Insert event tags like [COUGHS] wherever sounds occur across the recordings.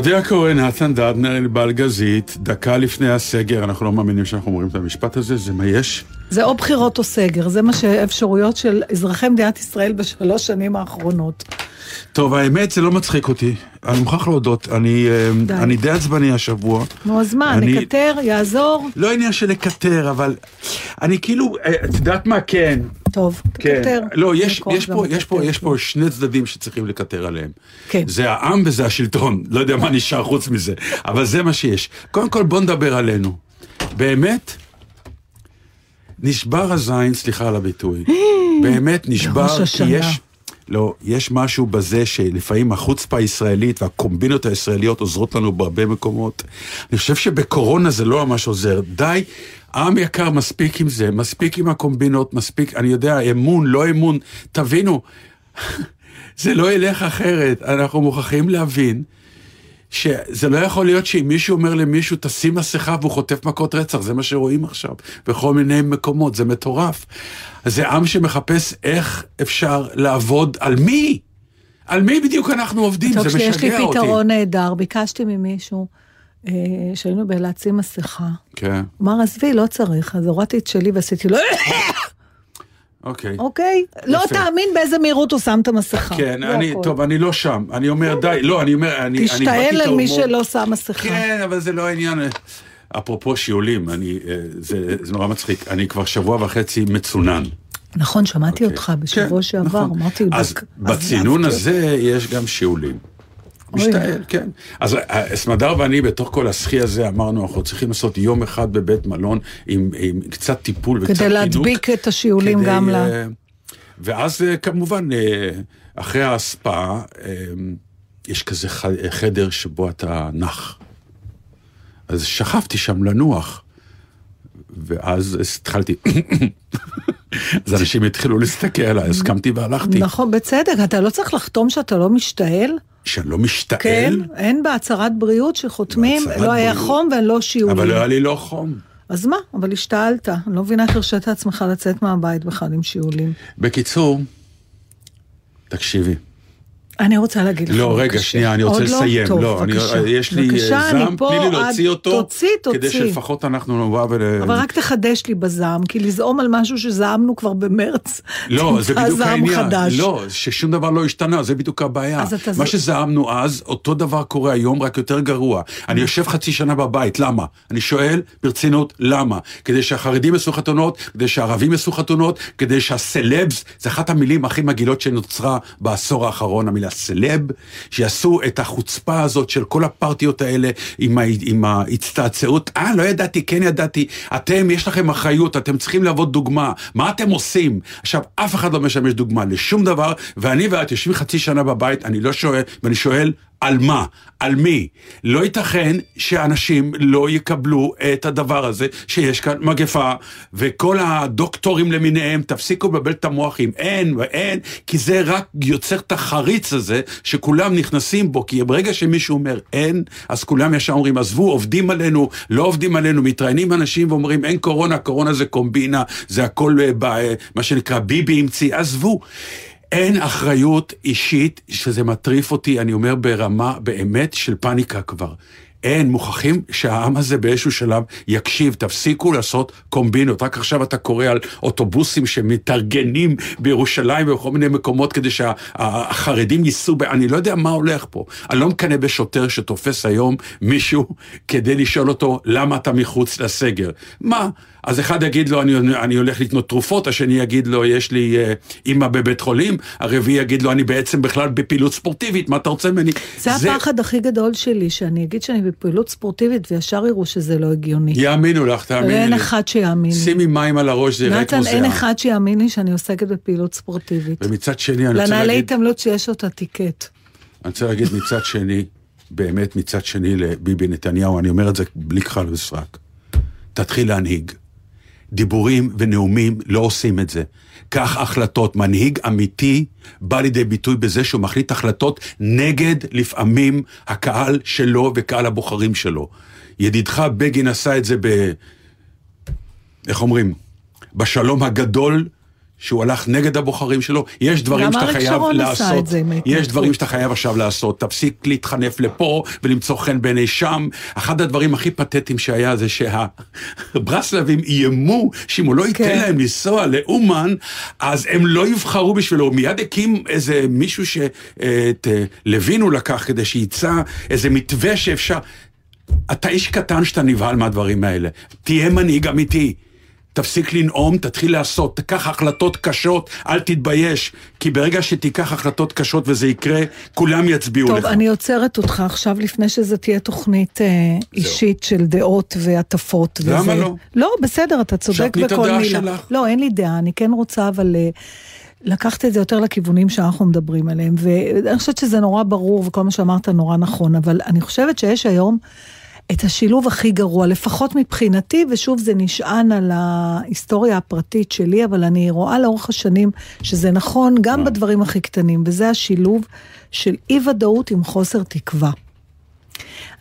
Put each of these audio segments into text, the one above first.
אודיה הכהן, נתן דדנר, ענבל גזית, דקה לפני הסגר, אנחנו לא מאמינים שאנחנו אומרים את המשפט הזה, זה מה יש? זה או בחירות או סגר, זה מה שהאפשרויות של אזרחי מדינת ישראל בשלוש שנים האחרונות. טוב, האמת, זה לא מצחיק אותי. אני מוכרח להודות, אני אה, די. אני די עצבני השבוע. נו, אז מה, אני- נקטר, יעזור? לא עניין של לקטר, אבל אני כאילו, אה, את יודעת מה? כן. טוב, כן. תקטר. לא, יש, יש, פה, יש, פה. יש פה שני צדדים שצריכים לקטר עליהם. כן. זה העם וזה השלטון. לא יודע מה נשאר חוץ מזה, אבל זה מה שיש. קודם כל, בוא נדבר עלינו. באמת, נשבר הזין, סליחה על הביטוי. [GASPS] באמת נשבר, כי השנה. יש... לא, יש משהו בזה שלפעמים החוצפה הישראלית והקומבינות הישראליות עוזרות לנו בהרבה מקומות. אני חושב שבקורונה זה לא ממש עוזר. די, עם יקר, מספיק עם זה, מספיק עם הקומבינות, מספיק, אני יודע, אמון, לא אמון. תבינו, [LAUGHS] זה לא ילך אחרת. אנחנו מוכרחים להבין שזה לא יכול להיות שאם מישהו אומר למישהו, תשים מסכה והוא חוטף מכות רצח, זה מה שרואים עכשיו, בכל מיני מקומות, זה מטורף. זה עם שמחפש איך אפשר לעבוד, על מי? על מי בדיוק אנחנו עובדים? טוב, זה לי משגע אותי. פתרון נהדר, ביקשתי ממישהו, שהיינו באילת שים מסכה. כן, אמר, עזבי, לא צריך. אז הורדתי את שלי ועשיתי לו, אוקיי. אוקיי? לא תאמין באיזה מהירות הוא שם את המסכה. כן, זה אני. טוב, אני לא שם. אני אומר, די, לא, אני אומר, אני... תשתעל על מי. שלא שם מסכה. כן, אבל זה לא העניין. אפרופו שיעולים, אני, אה, זה, זה נורא מצחיק. אני כבר שבוע וחצי מצונן. נכון, שמעתי אוקיי. אותך בשבוע כן, שעבר, נכון. אמרתי, אז בצינון הזה יש גם שיעולים. משתעל, כן. אז אה, סמדר ואני בתוך כל הסחי הזה אמרנו, אנחנו צריכים לעשות יום אחד בבית מלון עם, עם קצת טיפול וקצת כדי חינוך. להדביק את השיעולים כדי, גם ל... אה, ואז אה, כמובן, אחרי ההספא, אה, יש כזה חדר שבו אתה נח. אז שכבתי שם לנוח. ואז התחלתי, [COUGHS] אז אנשים התחילו להסתכל עליי, אז קמתי והלכתי. נכון, בצדק, אתה לא צריך לחתום שאתה לא משתעל? שאני לא משתעל, כן, אין בהצהרת בריאות שחותמים, בהצהרת לא היה בריאות. חום ולא שיעולים. אבל לא היה לי לא חום. אז מה, אבל השתעלת. אני לא מבינה איך הרשית עצמך לצאת מהבית בכלל עם שיעולים. בקיצור, תקשיבי. אני רוצה להגיד לך. לא, רגע. שנייה, אני רוצה עוד לא? לסיים. טוב, לא, אני- בבקשה. יש לי אה, זעם, תני לי להוציא אותו. תוציא, כדי תוציא. שלפחות אנחנו נבוא ול... אבל רק תחדש לי בזעם, כי לזעום על משהו שזעמנו כבר במרץ, לא, זה בדיוק העניין. חדש. לא, ששום דבר לא השתנה, זה בדיוק הבעיה. מה שזעמנו אז, אותו דבר קורה היום, רק יותר גרוע. אני יושב חצי שנה בבית, למה? אני שואל ברצינות, למה? כדי שהחרדים יעשו חתונות, כדי שהערבים יעשו חתונות, כדי שהסלבס, זה אחת המילים הכי מגעילות שנוצרה בעשור האחרון, המילה סלב, שיעשו את החוצפה הזאת של כל הפרטיות האלה עם, ה, עם ההצטעצעות. אה, לא ידעתי, כן ידעתי. אתם, יש לכם אחריות, אתם צריכים להוות דוגמה. מה אתם עושים? עכשיו, אף אחד לא משמש דוגמה לשום דבר, ואני ואת יושבים חצי שנה בבית, אני לא שואל, ואני שואל, על מה? על מי? לא ייתכן שאנשים לא יקבלו את הדבר הזה שיש כאן מגפה, וכל הדוקטורים למיניהם, תפסיקו לבלבל את המוח עם אין ואין, כי זה רק יוצר את החריץ הזה, שכולם נכנסים בו, כי ברגע שמישהו אומר אין, אז כולם ישר אומרים, עזבו, עובדים עלינו, לא עובדים עלינו, מתראיינים אנשים ואומרים, אין קורונה, קורונה זה קומבינה, זה הכל אה, אה, מה שנקרא ביבי המציא, עזבו. אין אחריות אישית, שזה מטריף אותי, אני אומר ברמה באמת של פאניקה כבר. אין, מוכרחים שהעם הזה באיזשהו שלב יקשיב, תפסיקו לעשות קומבינות. רק עכשיו אתה קורא על אוטובוסים שמתארגנים בירושלים ובכל מיני מקומות כדי שהחרדים ייסעו, ב... אני לא יודע מה הולך פה. אני לא מקנא בשוטר שתופס היום מישהו כדי לשאול אותו למה אתה מחוץ לסגר. מה? אז אחד יגיד לו, אני, אני הולך לקנות תרופות, השני יגיד לו, יש לי אה, אימא בבית חולים, הרביעי יגיד לו, אני בעצם בכלל בפעילות ספורטיבית, מה אתה רוצה ממני? זה הפחד הכי גדול שלי, שאני אגיד שאני בפעילות ספורטיבית וישר יראו שזה לא הגיוני. יאמינו לך, תאמיני לי. ואין אחד שיאמין לי. שימי מים על הראש, זה יראה כמו נתן, אין. אחד שיאמין לי שאני עוסקת בפעילות ספורטיבית. ומצד שני, אני רוצה לנהלי להגיד, התעמלות שיש אותה טיקט. אני רוצה להגיד מצד שני, באמת מצד שני לביבי נתניהו, אני אומר את זה בלי כחל וסרק. תתחיל להנהיג. דיבורים ונאומים לא עושים את זה. קח החלטות. מנהיג אמיתי בא לידי ביטוי בזה שהוא מחליט החלטות נגד לפעמים הקהל שלו וקהל הבוחרים שלו. ידידך בגין עשה את זה ב... איך אומרים? בשלום הגדול. שהוא הלך נגד הבוחרים שלו, יש דברים שאתה חייב לעשות, יש. דברים שאתה חייב עכשיו לעשות, תפסיק להתחנף לפה ולמצוא חן בעיני שם. אחד הדברים הכי פתטיים שהיה זה שהברסלבים איימו שאם הוא לא ייתן כן. להם לנסוע לאומן, אז הם לא יבחרו בשבילו. הוא מיד הקים איזה מישהו שאת אה, לוין הוא לקח כדי שיצא איזה מתווה שאפשר. אתה איש קטן שאתה נבהל מהדברים האלה. תהיה מנהיג אמיתי. תפסיק לנאום, תתחיל לעשות, תיקח החלטות קשות, אל תתבייש, כי ברגע שתיקח החלטות קשות וזה יקרה, כולם יצביעו טוב, לך. אני עוצרת אותך עכשיו לפני שזו תהיה תוכנית אה, אישית של דעות והטפות. למה וזה- לא? לא, בסדר, אתה צודק בכל הדעה מילה. שלך. לא, אין לי דעה, אני כן רוצה אבל אה, לקחת את זה יותר לכיוונים שאנחנו מדברים עליהם. ואני חושבת שזה נורא ברור, וכל מה שאמרת נורא נכון, אבל אני חושבת שיש היום... את השילוב הכי גרוע, לפחות מבחינתי, ושוב זה נשען על ההיסטוריה הפרטית שלי, אבל אני רואה לאורך השנים שזה נכון גם בדברים הכי קטנים, וזה השילוב של אי ודאות עם חוסר תקווה.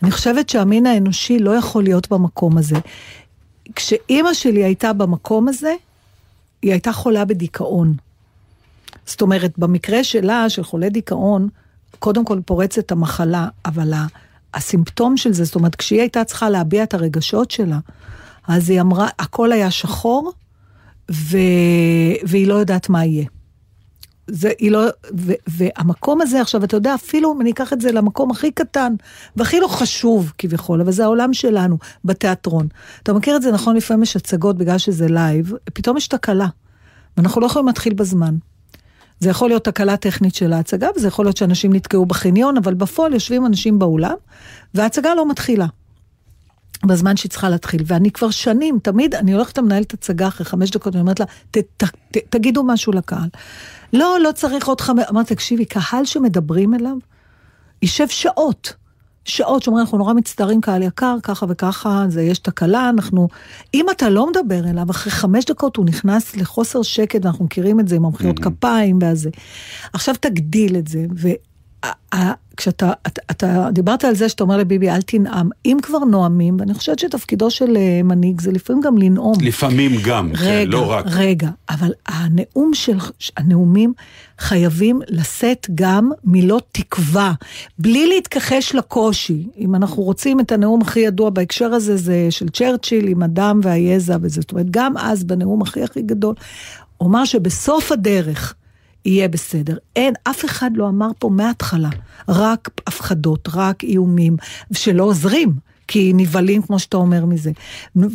אני חושבת שהמין האנושי לא יכול להיות במקום הזה. כשאימא שלי הייתה במקום הזה, היא הייתה חולה בדיכאון. זאת אומרת, במקרה שלה, של חולה דיכאון, קודם כל פורצת המחלה, אבל ה- הסימפטום של זה, זאת אומרת, כשהיא הייתה צריכה להביע את הרגשות שלה, אז היא אמרה, הכל היה שחור, ו... והיא לא יודעת מה יהיה. זה, היא לא, ו, והמקום הזה עכשיו, אתה יודע, אפילו אם אני אקח את זה למקום הכי קטן, והכי לא חשוב כביכול, אבל זה העולם שלנו, בתיאטרון. אתה מכיר את זה, נכון, לפעמים יש הצגות בגלל שזה לייב, פתאום יש תקלה, ואנחנו לא יכולים להתחיל בזמן. זה יכול להיות תקלה טכנית של ההצגה, וזה יכול להיות שאנשים נתקעו בחניון, אבל בפועל יושבים אנשים באולם, וההצגה לא מתחילה. בזמן שהיא צריכה להתחיל, ואני כבר שנים, תמיד, אני הולכת למנהלת הצגה אחרי חמש דקות, ואני אומרת לה, ת, ת, ת, תגידו משהו לקהל. לא, לא צריך עוד חמש, אמרתי, תקשיבי, קהל שמדברים אליו, יישב שעות. שעות שאומרים, אנחנו נורא מצטערים, קהל יקר, ככה וככה, זה יש תקלה, אנחנו... אם אתה לא מדבר אליו, אחרי חמש דקות הוא נכנס לחוסר שקט, ואנחנו מכירים את זה עם המחיאות כפיים והזה. עכשיו תגדיל את זה, וכשאתה אתה, אתה דיברת על זה שאתה אומר לביבי, אל תנאם, אם כבר נואמים, ואני חושבת שתפקידו של אה, מנהיג זה לפעמים גם לנאום. לפעמים גם, כן, רגע, לא רק. רגע, אבל הנאום של, הנאומים חייבים לשאת גם מילות תקווה, בלי להתכחש לקושי. אם אנחנו רוצים את הנאום הכי ידוע בהקשר הזה, זה של צ'רצ'יל עם הדם והיזע וזה. זאת אומרת, גם אז בנאום הכי הכי גדול, הוא אמר שבסוף הדרך יהיה בסדר. אין, אף אחד לא אמר פה מההתחלה, רק הפחדות, רק איומים, שלא עוזרים. כי נבהלים, כמו שאתה אומר מזה.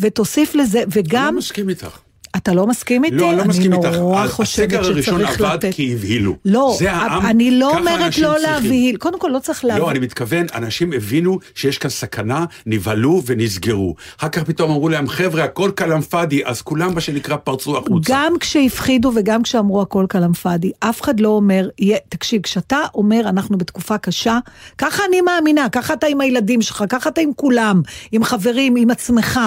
ותוסיף לזה, אני וגם... לא מסכים איתך. אתה לא מסכים איתי? לא, אני לא מסכים איתך. אני נורא חושבת הסגר הראשון שצריך עבד לתת... כי הבהילו. לא, זה העם, אני לא אומרת לא. להבהיל. קודם כל, לא צריך להבהיל. לא, אני מתכוון, אנשים הבינו שיש כאן סכנה, נבהלו ונסגרו. אחר כך פתאום אמרו להם, חבר'ה, הכל כלאם פאדי, אז כולם, מה שנקרא, פרצו החוצה. גם כשהפחידו וגם כשאמרו הכל כלאם פאדי, אף אחד לא אומר, תקשיב, כשאתה אומר אנחנו בתקופה קשה, ככה אני מאמינה, ככה אתה עם הילדים שלך, ככה אתה עם כולם, עם חברים, עם עצמך.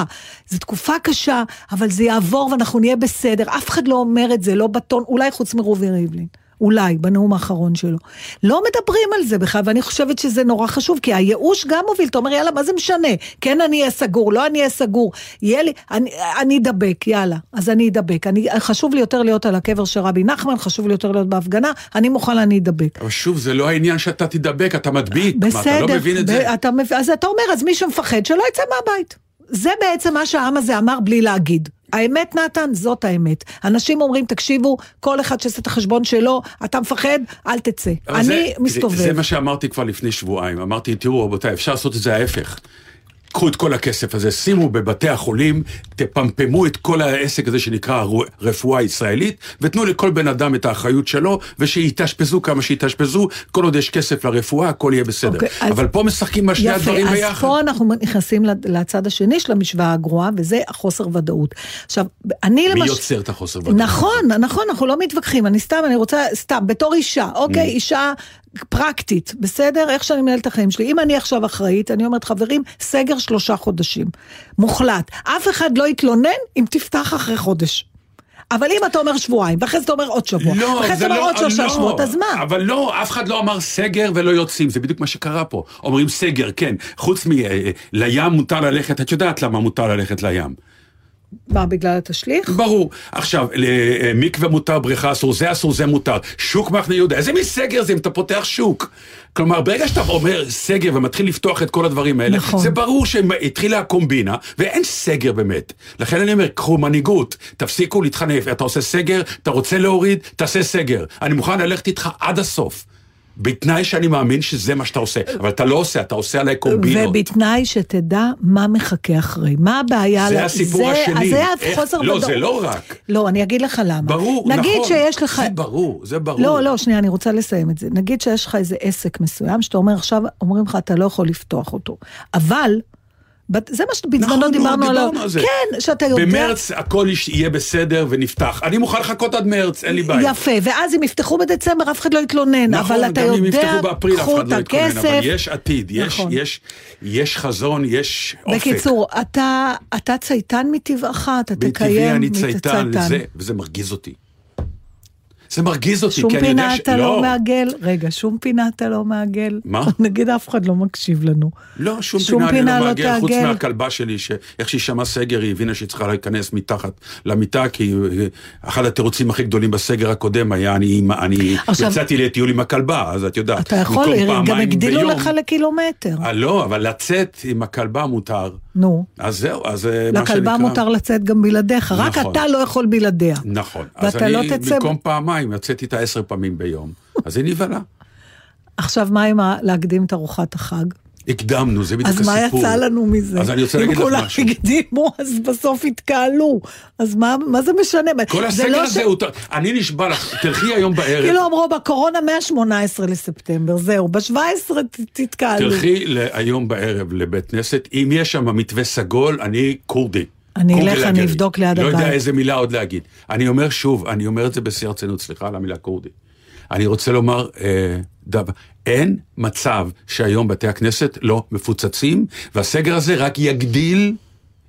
זו תקופה קשה, אבל זה יעבור ואנחנו נהיה בסדר. אף אחד לא אומר את זה, לא בטון, אולי חוץ מרובי ריבלין. אולי, בנאום האחרון שלו. לא מדברים על זה בכלל, ואני חושבת שזה נורא חשוב, כי הייאוש גם מוביל, אתה אומר, יאללה, מה זה משנה? כן, אני אהיה סגור, לא אני אהיה סגור. יהיה לי, אני, אני אדבק, יאללה, אז אני אדבק. אני, חשוב לי יותר להיות על הקבר של רבי נחמן, חשוב לי יותר להיות בהפגנה, אני מוכן, אני אדבק. אבל שוב, זה לא העניין שאתה תדבק, אתה מדביק. מה, בסדר, אתה לא מבין את ב- זה? אתה, אז אתה אומר, אז מי שמפחד, שלא יצא מהבית. זה בעצם מה שהעם הזה אמר בלי להגיד. האמת, נתן, זאת האמת. אנשים אומרים, תקשיבו, כל אחד שעושה את החשבון שלו, אתה מפחד, אל תצא. אני זה, מסתובב. זה, זה מה שאמרתי כבר לפני שבועיים. אמרתי, תראו רבותיי, אפשר לעשות את זה ההפך. קחו את כל הכסף הזה, שימו בבתי החולים, תפמפמו את כל העסק הזה שנקרא רפואה ישראלית, ותנו לכל בן אדם את האחריות שלו, ושיתאשפזו כמה שיתאשפזו, כל עוד יש כסף לרפואה, הכל יהיה בסדר. אוקיי, אז- אבל פה משחקים על שני הדברים יפה, אז ביחד. פה אנחנו נכנסים לצד השני של המשוואה הגרועה, וזה החוסר ודאות. עכשיו, אני מי למשל... יוצר את החוסר ודאות? נכון, נכון, אנחנו לא מתווכחים, אני סתם, אני רוצה, סתם, בתור אישה, אוקיי, Mm. אישה פרקטית, בסדר? איך שאני מנהלת את החיים שלי. אם אני עכשיו אחראית, אני אומרת, חברים, סגר שלושה חודשים. מוחלט. אף אחד לא יתלונן אם תפתח אחרי חודש. אבל אם אתה אומר שבועיים, ואחרי זה אתה אומר עוד שבוע, לא, ואחרי זה אתה אומר לא, עוד שלושה לא, שבועות, אז מה? אבל לא, אף אחד לא אמר סגר ולא יוצאים, זה בדיוק מה שקרה פה. אומרים סגר, כן, חוץ מ... אה, לים מותר ללכת, את יודעת למה מותר ללכת לים. מה, בגלל התשליך? ברור. עכשיו, למקווה מותר, בריכה אסור, זה אסור, זה מותר. שוק מחנה יהודה, איזה מין סגר זה אם אתה פותח שוק? כלומר, ברגע שאתה אומר סגר ומתחיל לפתוח את כל הדברים האלה, נכון. זה ברור שהתחילה הקומבינה, ואין סגר באמת. לכן אני אומר, קחו מנהיגות, תפסיקו להתחנף, אתה עושה סגר, אתה רוצה להוריד, תעשה סגר. אני מוכן ללכת איתך עד הסוף. בתנאי שאני מאמין שזה מה שאתה עושה, אבל אתה לא עושה, אתה עושה עליי קומבינות. ובתנאי שתדע מה מחכה אחרי. מה הבעיה? זה ל- הסיפור זה- השני. זה איך- החוסר לא, ודאות. זה לא רק. לא, אני אגיד לך למה. ברור, נגיד נכון. שיש לך... זה ברור, זה ברור. לא, לא, שנייה, אני רוצה לסיים את זה. נגיד שיש לך איזה עסק מסוים, שאתה אומר עכשיו, אומרים לך, אתה לא יכול לפתוח אותו. אבל, זה מה שבזמנו נכון, דיברנו נו, עליו. על. כן, שאתה יודע... במרץ הכל יהיה בסדר ונפתח. אני מוכן לחכות עד מרץ, אין לי בעיה. יפה, ואז אם יפתחו בדצמבר, אף אחד לא יתלונן. נכון, אבל אתה גם אם יודע, יפתחו באפריל אף אחד לא יתכונן, הכסף. אבל יש עתיד, יש, נכון. יש, יש חזון, יש אופק. בקיצור, אתה, אתה צייתן מטבעך, אתה תקיים אני מת- צייתן וזה מרגיז אותי. זה מרגיז אותי, שום כי אני יודע פינה ש... אתה לא מעגל? רגע, שום פינה אתה לא מעגל? מה? [LAUGHS] נגיד אף אחד לא מקשיב לנו. לא, שום, שום פינה, פינה אני לא לא מעגל, חוץ. מהכלבה שלי, שאיך שהיא שמעה סגר, היא הבינה שהיא צריכה להיכנס מתחת למיטה, כי אה, אחד התירוצים הכי גדולים בסגר הקודם היה, אני, אני עכשיו- יצאתי לטיול עם הכלבה, אז את יודעת, אתה יכול, גם הגדילו ביום- לך לקילומטר. אה, לא, אבל לצאת עם הכלבה מותר. נו. אז זהו, אז אה, מה שנקרא... לכלבה מותר לצאת גם בלעדיך, רק נכון. אתה לא יכול בלעדיה. נכון. ואתה לא תצא... במקום פעמיים, יוצאתי איתה עשר פעמים ביום. אז היא נבהלה. עכשיו, מה עם להקדים את ארוחת החג? הקדמנו, זה בדיוק אז הסיפור. מה יצא לנו מזה? אז אני רוצה להגיד לך אם משהו. כולם הקדימו, אז בסוף התקהלו. אז מה מה זה משנה? כל זה הסגר לא הזה הוא... ט- אני נשבע לך, תלכי היום בערב. כאילו אמרו בקורונה מה-18 לספטמבר, זהו, ב-17 תתקהלו. תלכי היום בערב לבית כנסת, אם יש שם מתווה סגול, אני כורדי. אני אלך, אני. אבדוק ליד לא הבית. יודע איזה מילה עוד להגיד. אני אומר שוב, אני אומר את זה בשיא הרצינות, סליחה על המילה כורדי. אני רוצה לומר אה, דבר, אין מצב שהיום בתי הכנסת לא מפוצצים, והסגר הזה רק יגדיל,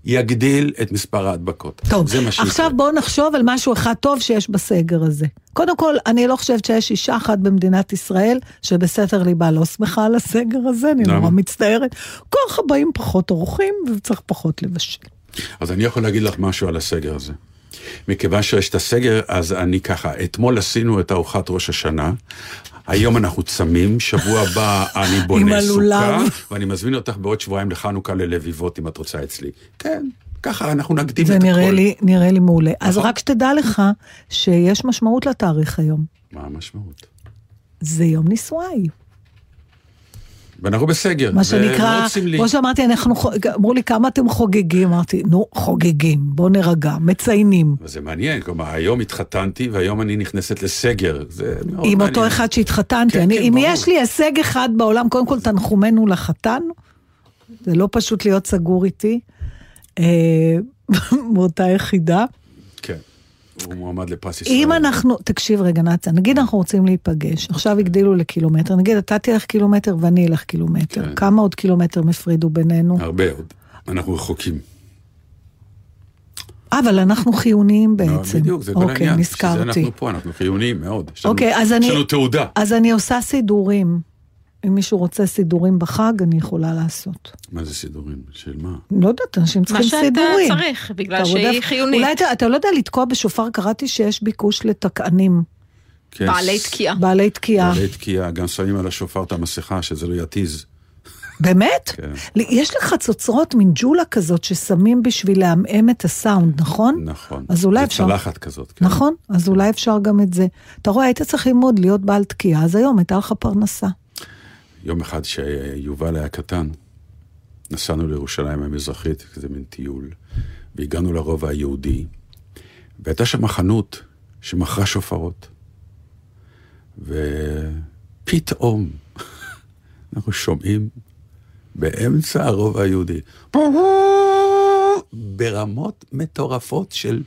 יגדיל את מספר ההדבקות. טוב, זה מה שיקרה. עכשיו בואו נחשוב על משהו אחד טוב שיש בסגר הזה. קודם כל, אני לא חושבת שיש אישה אחת במדינת ישראל שבסתר ליבה לא שמחה על הסגר הזה, אני? נורא מצטערת. ככה באים פחות אורחים וצריך פחות לבשל. אז אני יכול להגיד לך משהו על הסגר הזה. מכיוון שיש את הסגר, אז אני ככה, אתמול עשינו את ארוחת ראש השנה, היום אנחנו צמים, שבוע הבא [LAUGHS] אני בונה סוכה. ואני מזמין אותך בעוד שבועיים לחנוכה ללביבות, אם את רוצה אצלי. כן, ככה אנחנו נקדים זה את נראה הכל. לי, נראה לי מעולה. אז נכון. רק שתדע לך שיש משמעות לתאריך היום. מה המשמעות? זה יום נישואיי. ואנחנו בסגר. מה זה שנקרא. כמו שאמרתי, אנחנו, אמרו לי כמה אתם חוגגים, אמרתי, נו, חוגגים, בואו נירגע, מציינים. וזה מעניין, כלומר, היום התחתנתי והיום אני נכנסת לסגר. זה מאוד עם מעניין. אותו אחד שהתחתנתי. כן, אני, כן, אם ברור. יש לי הישג אחד בעולם, קודם כל תנחומינו לחתן, זה לא פשוט להיות סגור איתי, אה, [LAUGHS] מאותה יחידה. כן, הוא מועמד לפרס ישראל. אם אנחנו, תקשיב רגע נאצה, נגיד אנחנו רוצים להיפגש, עכשיו הגדילו לקילומטר, נגיד אתה תלך קילומטר ואני אלך קילומטר, כן. כמה עוד קילומטר מפרידו בינינו? הרבה עוד. אנחנו רחוקים. אבל אנחנו חיוניים לא, בעצם. בדיוק, זה כל אוקיי, העניין. בשביל זה נזכרתי. אנחנו פה, אנחנו חיוניים מאוד. יש לנו- אוקיי, אז יש אני... לנו תעודה. אז אני עושה סידורים. אם מישהו רוצה סידורים בחג, אני יכולה לעשות. מה זה סידורים? של מה? לא יודעת, אנשים מה צריכים שאתה סידורים. צריך, בגלל שהיא רודף- חיונית. אולי אתה, אתה לא יודע לתקוע בשופר, קראתי שיש ביקוש לתקענים, כן, בעלי תקיעה. בעלי תקיעה. בעלי תקיעה, גם שמים על השופר את המסכה, שזה לא יתיז. באמת? כן. יש לך צוצרות, מין ג'ולה כזאת, ששמים בשביל לעמעם את הסאונד, נכון? נכון. אז אולי זה אפשר... צלחת כזאת. כן. נכון, אז אולי אפשר גם את זה. אתה רואה, היית צריך ללמוד להיות בעל תקיעה, אז היום הייתה לך פרנסה. יום אחד שיובל היה קטן, נסענו לירושלים המזרחית, זה מין טיול, והגענו לרובע היהודי, והייתה שם חנות שמכרה שופרות. ופתאום [LAUGHS] אנחנו שומעים באמצע הרובע היהודי, ברמות מטורפות של...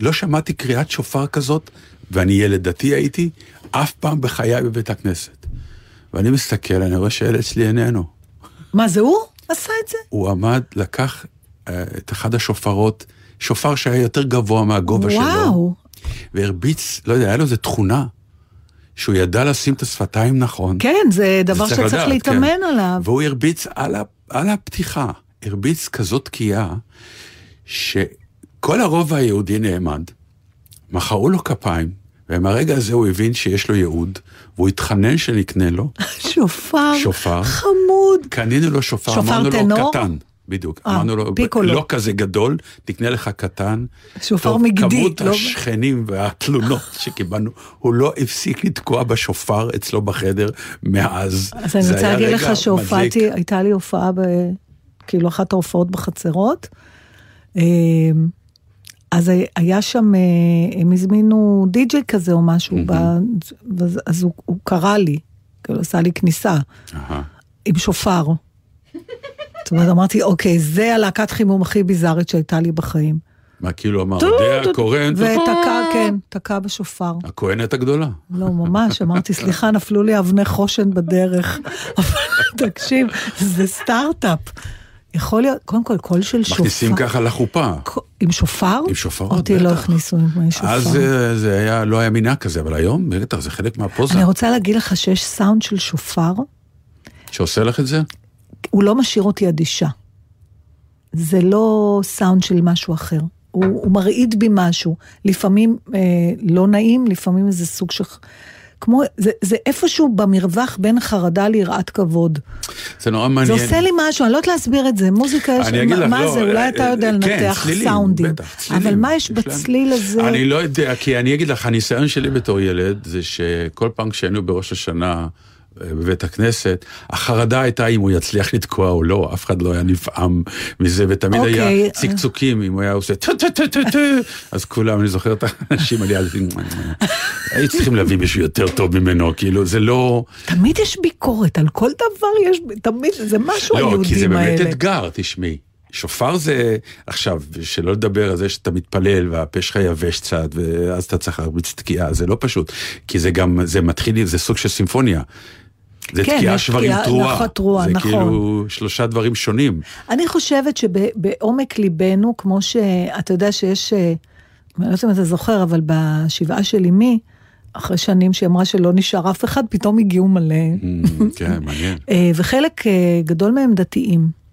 לא שמעתי קריאת שופר כזאת, ואני ילד דתי הייתי, אף פעם בחיי בבית הכנסת. ואני מסתכל, אני רואה שהילד שלי איננו. מה, זה הוא עשה את זה? הוא עמד, לקח אה, את אחד השופרות, שופר שהיה יותר גבוה מהגובה שלו, וואו. והרביץ, לא יודע, היה לו איזו תכונה, שהוא ידע לשים את השפתיים נכון. כן, זה דבר צריך שצריך לדעת, להתאמן כן. עליו. והוא הרביץ על, ה, על הפתיחה, הרביץ כזאת תקיעה, שכל הרובע היהודי נעמד, מחאו לו כפיים, ומהרגע הזה הוא הבין שיש לו ייעוד, והוא התחנן שנקנה לו [LAUGHS] שופר. שופר. חמוד. קנינו לו שופר, שופר אמרנו טנור? לו קטן. בדיוק, אה, אמרנו לו, פיקולו. לא כזה גדול, תקנה לך קטן. שופר טוב, מגדי, כמות לא- השכנים והתלונות [LAUGHS] שקיבלנו, הוא לא הפסיק לתקוע בשופר אצלו בחדר מאז. אז אני רוצה להגיד לך שהופעתי. הייתה לי הופעה, ב, כאילו אחת ההופעות בחצרות. אז היה שם, אה, הם הזמינו די-ג'יי כזה או משהו, ב, ואז- אז הוא, הוא קרא לי, כאילו עשה לי כניסה, אהה. עם שופר. זאת אומרת, אמרתי, אוקיי, זה הלהקת חימום הכי ביזארית שהייתה לי בחיים. מה כאילו אמר, טו, הקורן, ותקע, כן, תקע בשופר. הכהנת הגדולה. לא, ממש, אמרתי, סליחה, נפלו לי אבני חושן בדרך. [LAUGHS] אבל תקשיב, זה סטארט-אפ. יכול להיות, קודם כל, קול של שופר. מכניסים ככה לחופה. עם שופר? עם שופרות, אותי לא בטח. הכניסו עם שופר. אז אה, זה היה, לא היה מנהג כזה, אבל היום, בטח, זה חלק מהפוזה. אני רוצה להגיד לך שיש סאונד של שופר, שעושה לך את זה? הוא לא משאיר אותי אדישה. זה לא סאונד של משהו אחר. הוא, הוא מרעיד בי משהו. לפעמים אה, לא נעים, לפעמים איזה סוג של... כמו, זה, זה איפשהו במרווח בין חרדה ליראת כבוד. זה נורא זה מעניין. עושה לי משהו, אני לא יודעת להסביר את זה. מוזיקה יש... מה, לך, מה לא, זה? אולי אה, אתה יודע אה, לנתח כן, צלילים, סאונדים. בטח, צלילים. אבל מה יש בצליל הזה? אני לא יודע, כי אני אגיד לך, הניסיון שלי בתור ילד, זה שכל פעם כשהיינו בראש השנה אה, בבית הכנסת, החרדה הייתה אם הוא יצליח לתקוע או לא, אף אחד לא היה נפעם מזה, ותמיד אוקיי. היה צקצוקים, אם הוא היה עושה טו טו טו טו טו, אז כולם, אני זוכר את האנשים האלה, אז היו צריכים להביא מישהו יותר טוב ממנו, כאילו, זה לא... תמיד יש ביקורת, על כל דבר יש... תמיד, זה משהו לא, כי זה היהודים באמת האלה. אתגר, תשמעי. שופר זה, עכשיו, שלא לדבר על זה שאתה מתפלל והפה שלך יבש קצת, ואז אתה צריך להרביץ תקיעה, זה לא פשוט. כי זה גם, זה מתחיל, זה סוג של סימפוניה. זה כן, תקיעה שברים תרועה. נכון, תרועה, זה נכון. כאילו שלושה דברים שונים. אני חושבת שבעומק ליבנו, כמו שאתה יודע שיש, אה, אני לא יודעת אם אתה זוכר, אבל בשבעה של אמי, אחרי שנים שהיא אמרה שלא נשאר אף אחד, פתאום הגיעו מלא. כן, מעניין. [LAUGHS] אה, וחלק אה, גדול מהם דתיים.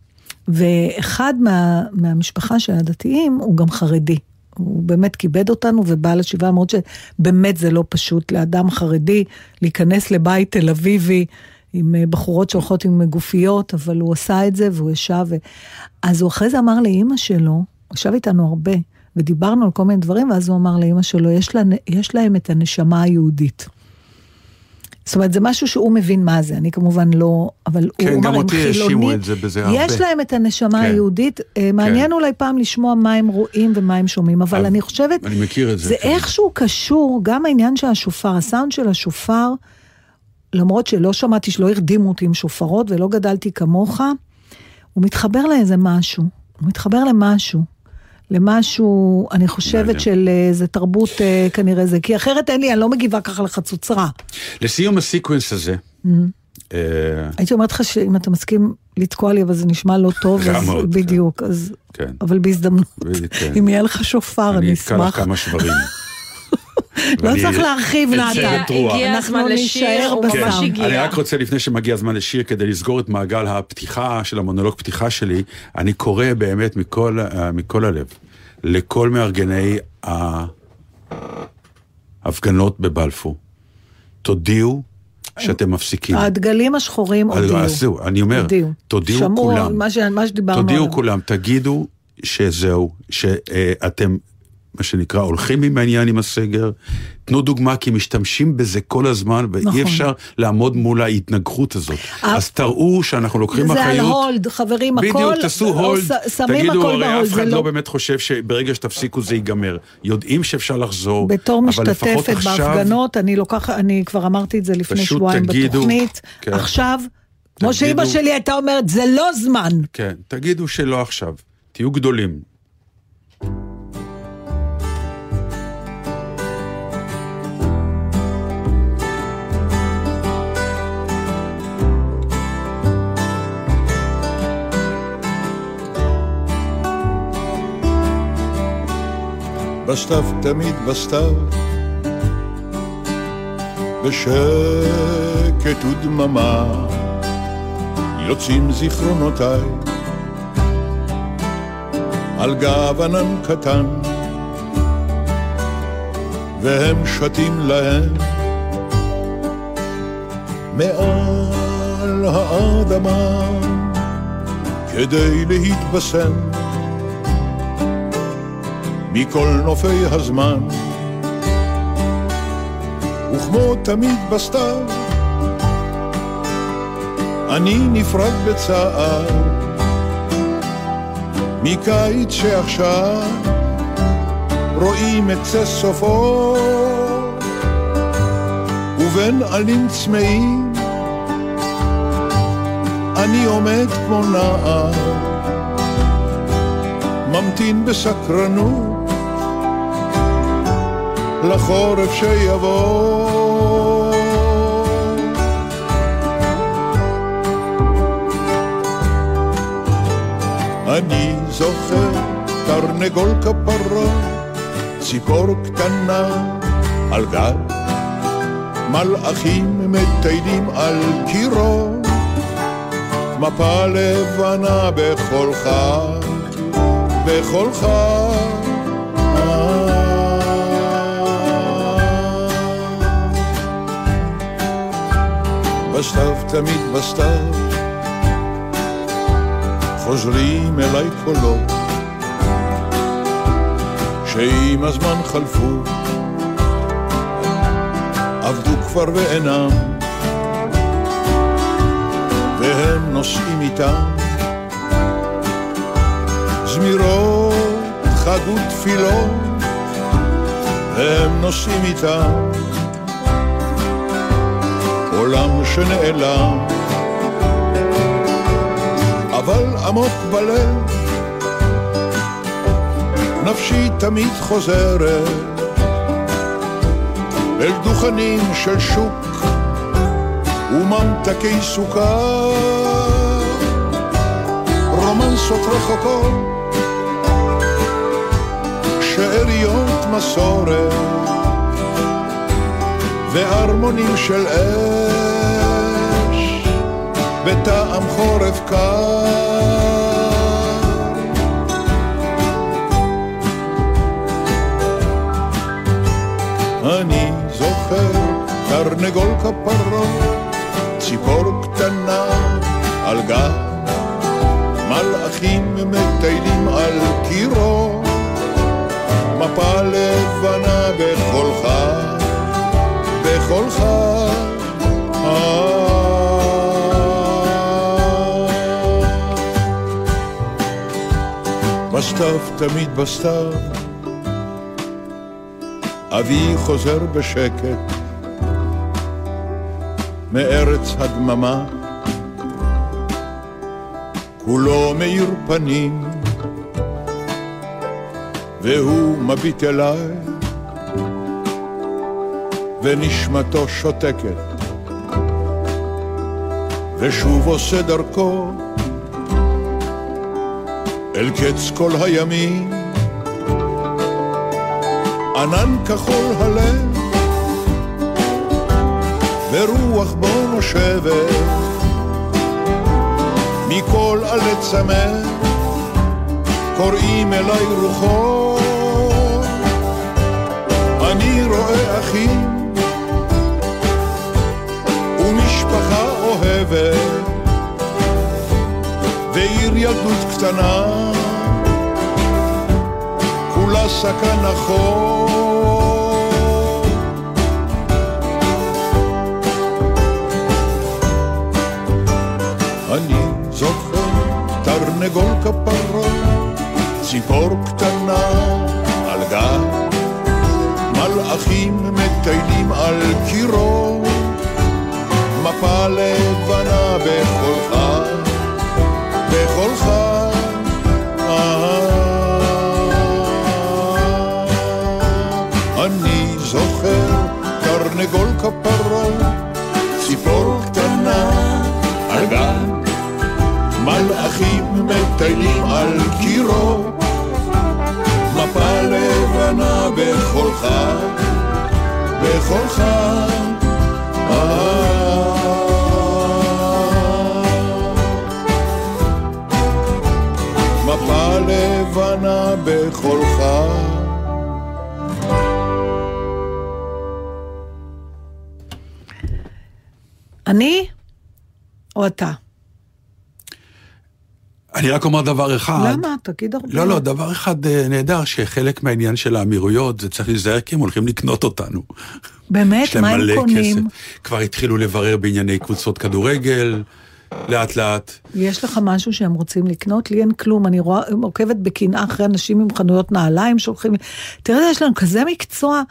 ואחד מה, מהמשפחה של הדתיים הוא גם חרדי. הוא באמת כיבד אותנו ובא לשבעה, למרות שבאמת זה לא פשוט לאדם חרדי להיכנס לבית תל אביבי עם אה, בחורות שהולכות עם גופיות, אבל הוא עשה את זה והוא ישב. ו... אז הוא אחרי זה אמר לאימא שלו, הוא ישב איתנו הרבה, ודיברנו על כל מיני דברים, ואז הוא אמר לאימא שלו, יש, לה, יש להם את הנשמה היהודית. זאת אומרת, זה משהו שהוא מבין מה זה, אני כמובן לא, אבל כן, הוא גם אמר, הם אותי האשימו חילונים, את זה בזה הרבה. יש להם את הנשמה כן. היהודית, אה, מעניין אולי פעם לשמוע מה הם רואים ומה הם שומעים, אבל אבל- אני חושבת, אני מכיר את זה, זה כן. איכשהו קשור, גם העניין של השופר, הסאונד של השופר, למרות שלא שמעתי, שלא הרדימו אותי עם שופרות ולא גדלתי כמוך, הוא מתחבר לאיזה משהו, הוא מתחבר למשהו. למשהו, אני חושבת. של אה, איזה תרבות אה, כנראה זה, כי אחרת אין לי, אני לא מגיבה ככה לחצוצרה. לסיום הסיקוונס הזה, Mm-hmm. אה, הייתי אומרת לך שאם אתה מסכים לתקוע לי, אבל זה נשמע לא טוב, אז מאוד, בדיוק, אז... כן. אבל בהזדמנות, כן. אם יהיה לך שופר, אני אני אתקע לך אשמח. כמה שברים. לא צריך להרחיב. הגיע אנחנו הזמן לשיר, נישאר בסאונד. ממש. הגיע. אני רק רוצה, לפני שמגיע הזמן לשיר, כדי לסגור את מעגל הפתיחה של המונולוג פתיחה שלי, אני קורא באמת מכל, אה, מכל הלב לכל מארגני ההפגנות בבלפור. תודיעו שאתם מפסיקים. הדגלים השחורים אז- הודיעו. אז זהו, אני אומר, הודיעו. תודיעו שמעו כולם. מה ש- מה שדיברנו תודיעו עליו. כולם, תגידו שזהו, שאתם, מה שנקרא, הולכים עם העניין עם הסגר. תנו דוגמה, כי משתמשים בזה כל הזמן, ואי נכון. אפשר לעמוד מול ההתנגחות הזאת. אה, אז תראו שאנחנו לוקחים זה על אחריות. הולד, חברים, הכל... בדיוק, תעשו הולד, תגידו, הרי אף אחד זה לא באמת חושב שברגע שתפסיקו זה ייגמר. יודעים שאפשר לחזור, בתור משתתפת עכשיו, בהפגנות, אני לוקחת, אני כבר אמרתי את זה לפני שבועיים תגידו, בתוכנית, כן. עכשיו, כמו שאימא שלי הייתה אומרת, זה לא זמן. כן, תגידו שלא עכשיו, תהיו גדולים. בסתיו תמיד בסתיו, בשקט ודממה, יוצאים זיכרונותיי על גב ענן קטן, והם שתים להם מעל האדמה כדי להתבשם. מכל נופי הזמן. וכמו תמיד בסתיו, אני נפרד בצער מקיץ שעכשיו רואים את זה סופו ובין עלים צמאים אני עומד כמו נער ממתין בסקרנות לחורף שיבוא. אני זוכר תרנגול כפרות, ציפור קטנה על גל, מלאכים מטיילים על קירו, מפה לבנה בכל חג, בכל חג. בסתיו תמיד בסתיו חוזרים אליי קולות שעם הזמן חלפו עבדו כבר ואינם והם נושאים איתם. זמירות חג ותפילות הם נושאים איתם עולם שנעלם. אבל עמוק בלב נפשי תמיד חוזרת אל דוכנים של שוק וממתקי סוכר רומנסות רחוקות שאריות מסורת והרמונים של אש בטעם חורף קר. אני זוכר תרנגול כפרות, ציפור קטנה על גב, מלאכים מטיילים על קירו, מפה לבנה בכל חג. בכל חג. כתב תמיד בסתיו, אבי חוזר בשקט מארץ הדממה, כולו מאיר פנים, והוא מביט אליי, ונשמתו שותקת, ושוב עושה דרכו אל קץ כל הימים, ענן כחול הלב, ורוח בו נושבת, מכל עלי צמא, קוראים אליי רוחות, אני רואה אחים, ומשפחה אוהבת, ועיר ילדות קטנה, כולה סכן החור. אני זוכר תרנגול כפרות, ציפור קטנה על גב, מלאכים מטיילים על קירות, מפה לבנה בקולך, בקולך. כפרות, ציפור קטנה על גב, מלאכים מטיילים על קירו, מפה לבנה בחולך, בחולך. מפה לבנה בחולך. אני רק אומר דבר אחד. למה? תגיד הרבה. לא, לא, דבר אחד אה, נהדר, שחלק מהעניין של האמירויות, זה צריך להיזהר כי הם הולכים לקנות אותנו. באמת? מה הם קונים? כסף. כבר התחילו לברר בענייני קבוצות כדורגל, לאט לאט. יש לך משהו שהם רוצים לקנות? לי אין כלום, אני רואה, עוקבת בקנאה אחרי אנשים עם חנויות נעליים שהולכים... תראה, יש לנו כזה מקצוע.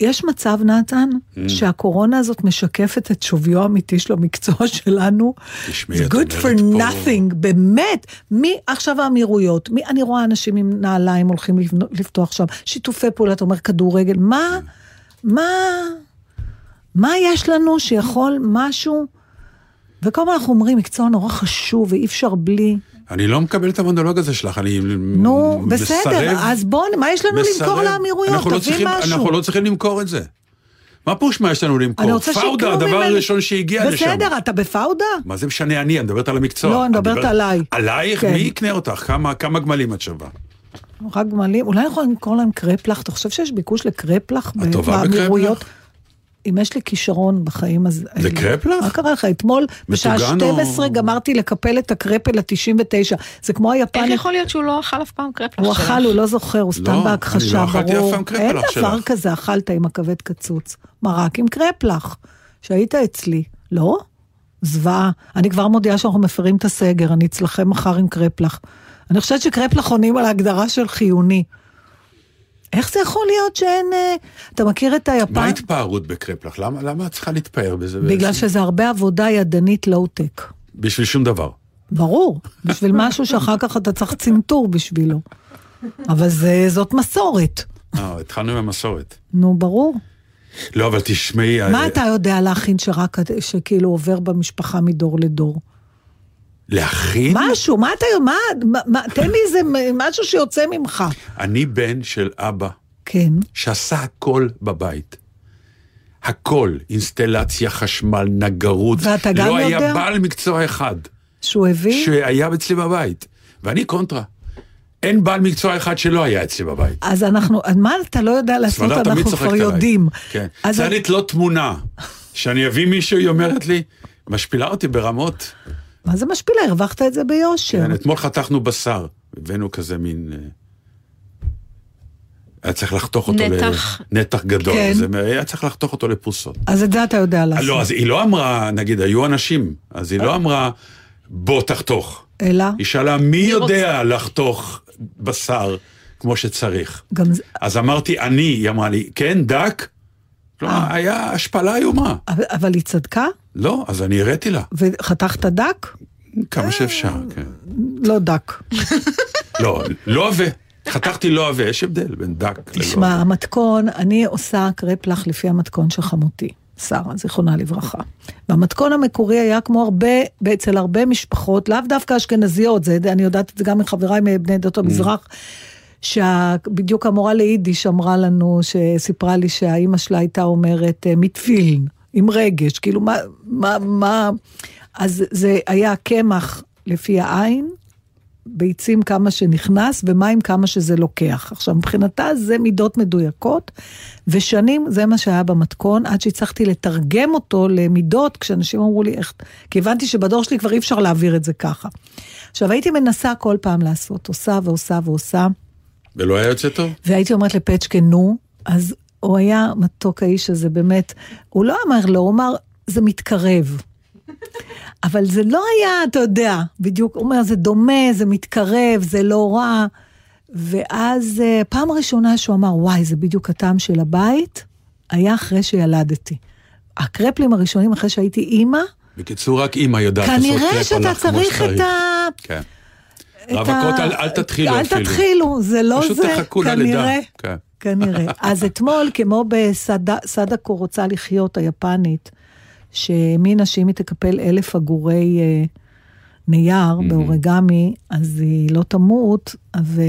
יש מצב, נתן, Mm. שהקורונה הזאת משקפת את שוויו האמיתי של המקצוע [LAUGHS] שלנו. תשמעי, It's את good for אומרת פה- nothing, באמת. מי עכשיו האמירויות? מי, אני רואה אנשים עם נעליים הולכים לפתוח שם, שיתופי פעולה, אתה אומר כדורגל, מה, מה, מה יש לנו שיכול משהו? וכל הזמן אנחנו אומרים, מקצוע נורא חשוב ואי אפשר בלי. אני לא מקבל את המונולוג הזה שלך, אני נו, מסרב. בסדר, אז בוא, מה יש לנו מסרב. למכור לאמירויות? אנחנו לא תביא צריכים- משהו. אנחנו לא צריכים למכור את זה. מה פירוש מה יש לנו למכור? פאודה, הדבר ממני. הראשון שהגיע לשם. בסדר, אתה בפאודה? מה זה משנה אני? אני מדברת על המקצוע. לא, אני מדברת עליי. עלייך? כן. מי יקנה אותך? כמה- כמה גמלים את שווה? רק גמלים, אולי אנחנו למכור להם קרפלח? אתה חושב שיש ביקוש לקרפלח ב- את טובה באמירויות? אם יש לי כישרון בחיים, אז... לקרפלח? מה קרה לך? אתמול בשעה מטוגן או- 12 גמרתי לקפל את הקרפל ה-99. זה כמו היפני. איך יכול להיות שהוא לא אכל אף פעם קרפלח הוא שלך? אכל, הוא לא זוכר, הוא סתם לא, בהכחשה, אני לא אכלתי ברור. אף פעם קרפלח אין דבר שלך. כזה, אכלת עם הכבד קצוץ. מרק עם קרפלח, שהיית אצלי, לא? זוועה. אני כבר מודיעה שאנחנו מפרים את הסגר, אני אצלכם מחר עם קרפלח. אני חושבת שקרפלח עונים על ההגדרה של חיוני. איך זה יכול להיות שאין... אה, אתה מכיר את היפן? מה ההתפארות בקרפלח? למה למה את צריכה להתפאר בזה? בגלל בעצם? שזה הרבה עבודה ידנית לואו-טק. בשביל שום דבר. ברור, בשביל משהו שאחר כך אתה צריך צנתור בשבילו. אבל זה, זאת מסורת. אה, התחלנו עם המסורת. נו, ברור. לא, אבל תשמעי... מה אה, אתה יודע להכין שרק, שכאילו עובר במשפחה מדור לדור? להכין? משהו, מה אתה, מה, מה, תן לי איזה משהו שיוצא ממך. אני בן של אבא כן, שעשה הכל בבית. הכל, אינסטלציה, חשמל, נגרות. ואתה גם לא יודע? היה בעל מקצוע אחד שהוא הביא, שהיה אצלי בבית. ואני קונטרה. אין בעל מקצוע אחד שלא היה אצלי בבית. אז אנחנו, מה אתה לא יודע לעשות, אנחנו כבר. יודעים. כן. צריך לתלות תמונה. שאני אביא מישהו, היא אומרת לי, משפילה אותי ברמות. מה זה משפילה? הרווחת את זה ביושר. כן, אתמול חתכנו בשר, הבאנו כזה מין... אה, היה צריך לחתוך אותו נתח. לנתח גדול, כן. זה, היה צריך לחתוך אותו לפרוסות. אז את זה אתה יודע לעשות. לא, אז היא לא אמרה, נגיד, היו אנשים, אז היא לא אמרה, בוא תחתוך. אלא? היא שאלה, מי יודע לחתוך בשר כמו שצריך. גם אז אמרתי, אני, היא אמרה לי, כן, דק? כלומר, אה. היה השפלה איומה. אבל, אבל היא צדקה? לא, אז אני הראתי לה, וחתכת דק? כמה שאפשר, כן. לא דק. [LAUGHS] לא, לא עבה. חתכתי לא עבה, יש הבדל בין דק ללא תשמע, עבה. המתכון, אני עושה קרפלח לפי המתכון של חמותי, שרה, זיכרונה לברכה. והמתכון המקורי היה כמו הרבה, אצל הרבה משפחות, לאו דווקא אשכנזיות, זה, אני יודעת את זה גם מחבריי מבני עדות המזרח, שבדיוק המורה ליידיש אמרה לנו, שסיפרה לי שהאימא שלה הייתה אומרת אה, מתפילן, עם רגש, כאילו מה, מה, מה, אז זה היה קמח לפי העין, ביצים כמה שנכנס ומים כמה שזה לוקח. עכשיו, מבחינתה זה מידות מדויקות, ושנים זה מה שהיה במתכון, עד שהצלחתי לתרגם אותו למידות, כשאנשים אמרו לי איך... כי הבנתי שבדור שלי כבר אי אפשר להעביר את זה ככה. עכשיו, הייתי מנסה כל פעם לעשות, עושה ועושה ועושה, ולא היה יוצא טוב? והייתי אומרת לפצ'קה, נו, אז הוא היה מתוק האיש הזה, באמת, הוא לא אמר לא, הוא אמר, זה מתקרב. אבל זה לא היה, אתה יודע, בדיוק, הוא אומר, זה דומה, זה מתקרב, זה לא רע. ואז אה, פעם ראשונה שהוא אמר, וואי, זה בדיוק הטעם של הבית, היה אחרי שילדתי. הקרפלים הראשונים אחרי שהייתי אימא, בקיצור, רק אימא יודעת לעשות כנראה קרפ שאתה הלך כמו צריך. את ה... כן. רווקות, ה- אל- אל תתחילו אל אפילו. תתחילו, זה לא פשוט זה, תחכו ללידה. כן. כנראה. [LAUGHS] אז אתמול, כמו בסדקו רוצה לחיות היפנית, שהאמינה שאם היא תקפל אלף עגורי אה, נייר באורגמי, אז היא לא תמות, ו...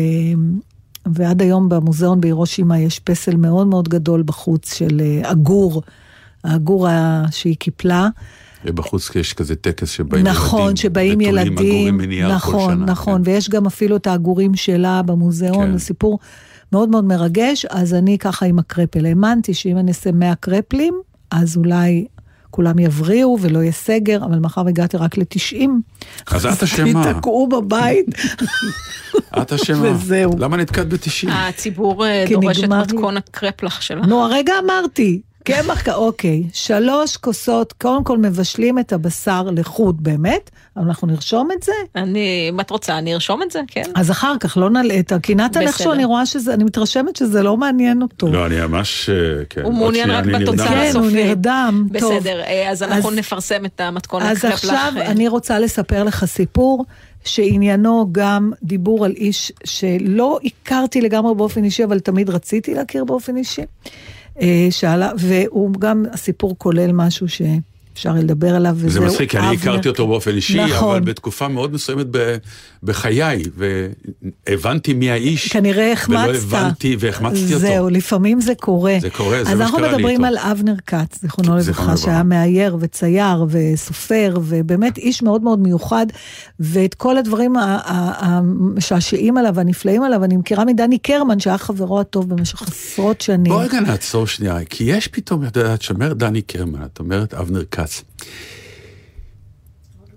ועד היום במוזיאון בהירושימה יש פסל מאוד מאוד גדול בחוץ של אה, עגור, העגור שהיא קיפלה. ובחוץ יש כזה טקס שבאים ילדים. נכון, שבאים ילדים, מנייר כל נכון, שנה, נכון, כן. ויש גם אפילו את העגורים שלה במוזיאון, כן. זה סיפור מאוד מאוד מרגש, אז אני ככה עם הקרפל, האמנתי שאם אני אעשה 100 קרפלים, אז אולי כולם יבריאו ולא יהיה סגר, אבל מאחר והגעתי רק ל-90, אז את אשמה. תקעו בבית, [LAUGHS] את אשמה. וזהו. למה נתקעת ב-90? הציבור אה, כי דורש את. מתכון הקרפלח שלה. נו, הרגע אמרתי, קמח, אוקיי, שלוש כוסות, קודם כל מבשלים את הבשר לחוד, באמת, אבל אנחנו נרשום את זה? אני, אם את רוצה, אני ארשום את זה, כן? אז אחר כך, לא נעלה את הקינת. הנחשו, אני רואה שזה, אני מתרשמת שזה לא מעניין אותו. לא, אני ממש... אה, כן. הוא מעוניין רק. בתוצאה כן, הוא הסופית. נרדם, טוב. בסדר, אה, אז אנחנו אז- נפרסם את המתכון אז. עכשיו אה, אני רוצה לספר לך סיפור שעניינו גם דיבור על איש שלא הכרתי לגמרי באופן אישי, אבל תמיד רציתי להכיר באופן אישי. אה, שאלה, והוא גם, הסיפור כולל משהו שאפשר לדבר עליו, וזהו. זה מצחיק, כי אני אבנר. הכרתי אותו באופן אישי, נכון. אבל בתקופה מאוד מסוימת ב- בחיי, והבנתי מי האיש. כנראה החמצת. ולא הבנתי והחמצתי אותו. זהו, לפעמים זה קורה. זה קורה, זה אז מה אנחנו שקרה לי מדברים איתו. על אבנר כץ, זיכרונו לברכה, שהיה. מאייר וצייר וסופר, ובאמת איש מאוד מאוד מיוחד, ואת כל הדברים המשעשעים עליו והנפלאים עליו, אני מכירה מדני קרמן, שהיה חברו הטוב במשך עשרות שנים. בוא רגע נעצור שנייה, כי יש פתאום, את יודעת, שאומרת דני קרמן, את אומרת אבנר כץ.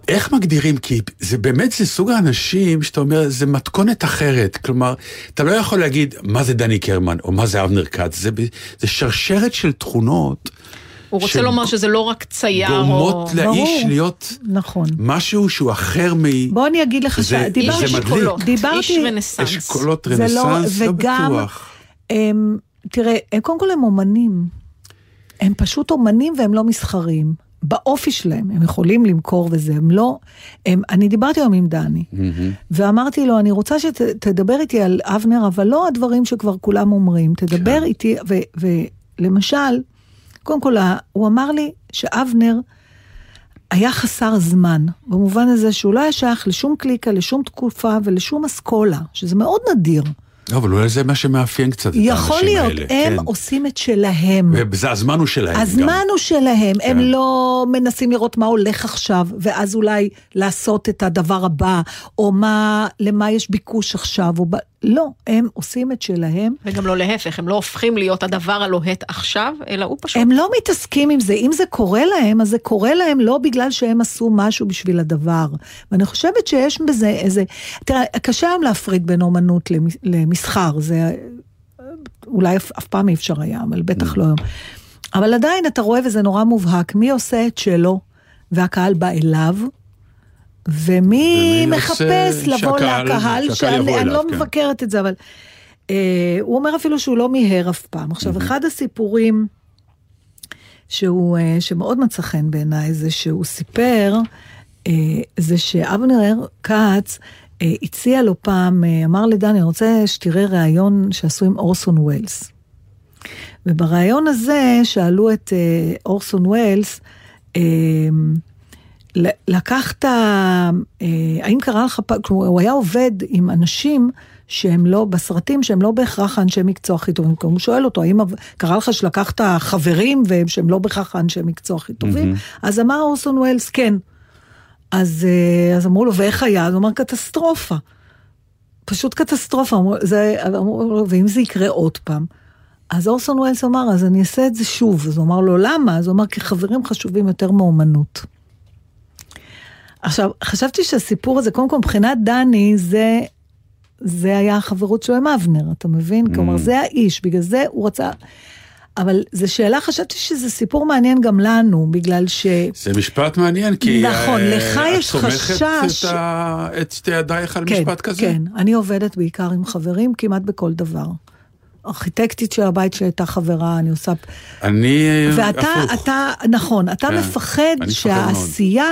איך מגדירים? כי זה באמת, זה סוג האנשים שאתה אומר, זה מתכונת אחרת. כלומר, אתה לא יכול להגיד מה זה דני קרמן, או מה זה אבנר כץ. זה, זה שרשרת של תכונות. הוא רוצה של- לומר שזה לא רק צייר או... גורמות לאיש ברור. להיות נכון. משהו שהוא אחר מ... בוא אני אגיד לך, זה- דיברתי, מדליק. דיברתי- איש רנסאנס. אשכולות לא- רנסאנס, לא וגם- בטוח. הם, תראה, הם קודם כל הם אומנים. הם פשוט אומנים והם לא מסחריים. באופי שלהם, הם יכולים למכור וזה, הם לא... הם, אני דיברתי היום עם דני, ואמרתי לו, אני רוצה שתדבר איתי על אבנר, אבל לא הדברים שכבר כולם אומרים, תדבר כן. איתי, ו, ולמשל, קודם כל, הוא אמר לי שאבנר היה חסר זמן, במובן הזה שהוא לא היה שייך לשום קליקה, לשום תקופה ולשום אסכולה, שזה מאוד נדיר. לא, אבל אולי זה מה שמאפיין קצת את האנשים האלה. יכול להיות, הם כן. עושים את שלהם. וזה הזמן הוא שלהם. גם. הזמן הוא שלהם, הם כן. לא מנסים לראות מה הולך עכשיו, ואז אולי לעשות את הדבר הבא, או מה, למה יש ביקוש עכשיו, או. לא, הם עושים את שלהם. וגם לא להפך, הם לא הופכים להיות הדבר הלוהט עכשיו, אלא הוא פשוט... הם לא מתעסקים עם זה, אם זה קורה להם, אז זה קורה להם לא בגלל שהם עשו משהו בשביל הדבר. ואני חושבת שיש בזה איזה... תראה, קשה היום להפריד בין אומנות למס- למסחר, זה אולי אף, אף פעם אי אפשר היה, אבל בטח לא היום. אבל עדיין אתה רואה, וזה נורא מובהק, מי עושה את שלו, והקהל בא אליו, ומי מחפש לבוא שהקהל- לקהל, שאני אני לא כן. מבקרת את זה, אבל אה, הוא אומר אפילו שהוא לא מיהר אף פעם. עכשיו, אחד הסיפורים שהוא, אה, שמאוד מצא חן בעיניי, זה שהוא סיפר, אה, זה שאבנר כץ אה, הציע לו פעם, אה, אמר לדני, אני רוצה שתראה ראיון שעשו עם אורסון ווילס. ובריאיון הזה שאלו את אה, אורסון ווילס, אה, לקחת, אה, האם קרה לך הוא היה עובד עם אנשים שהם לא, בסרטים שהם לא בהכרח האנשי מקצוע הכי טובים. הוא שואל אותו, האם קרה לך שלקחת חברים שהם לא בהכרח האנשי מקצוע הכי טובים? אז אמר אורסון ווילס, כן. אז, אה, אז אמרו לו, ואיך היה? אז הוא אמר, קטסטרופה. פשוט קטסטרופה. אמרו, זה, אמרו לו, ואם זה יקרה עוד פעם? אז אורסון ווילס אמר, אז אני אעשה את זה שוב. אז הוא אמר לו, למה? אז הוא אמר, כי חברים חשובים יותר מאומנות. עכשיו, חשבתי שהסיפור הזה, קודם כל מבחינת דני, זה, זה היה החברות שלו עם אבנר, אתה מבין? Mm. כלומר, זה האיש, בגלל זה הוא רצה... אבל זו שאלה, חשבתי שזה סיפור מעניין גם לנו, בגלל ש... זה משפט מעניין, כי... נכון, אה, לך יש חשש. את סומכת ה... את שתי ידייך על כן, משפט כזה? כן, אני עובדת בעיקר עם חברים, כמעט בכל דבר. ארכיטקטית של הבית שלי הייתה חברה, אני עושה... אני ואתה, הפוך. אתה, נכון, אתה כן, מפחד מפחד מאוד.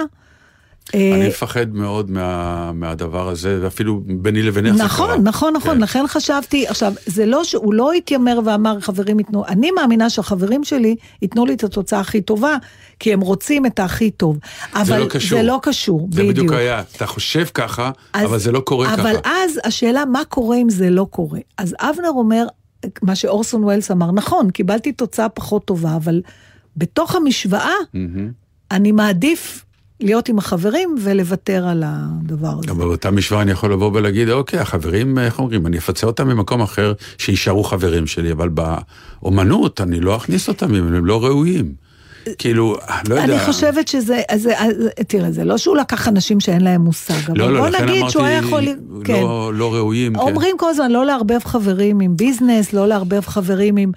אה, אני מפחד מאוד מה, מהדבר הזה, ואפילו ביני לבינך זה קרה. נכון, נכון, נכון, כן. לכן חשבתי, עכשיו, זה לא שהוא לא התיימר ואמר חברים ייתנו, אני מאמינה שהחברים שלי ייתנו לי את התוצאה הכי טובה, כי הם רוצים את הכי טוב. אבל לא קשור. זה לא קשור, זה בדיוק. בדיוק היה, אתה חושב ככה, אז- אבל זה לא קורה אבל ככה. אז השאלה, מה קורה אם זה לא קורה? אז אבנר אומר, מה שאורסון ווילס אמר, נכון, קיבלתי תוצאה פחות טובה, אבל בתוך המשוואה, מהמם. אני מעדיף להיות עם החברים ולוותר על הדבר הזה. אבל באותה משוואה אני יכול לבוא ולהגיד, אוקיי, החברים, איך אומרים, אני אפצה אותם ממקום אחר, שיישארו חברים שלי, אבל באומנות אני לא אכניס אותם אם הם לא ראויים. כאילו, לא יודע. אני חושבת שזה, אז, אז, תראה, זה לא שהוא לקח אנשים שאין להם מושג, אבל לא, לא, בוא נגיד שהוא היה יכול... אמרתי, כן. לא, לא ראויים. כן. אומרים כל הזמן לא לערבב חברים עם ביזנס, לא לערבב חברים עם...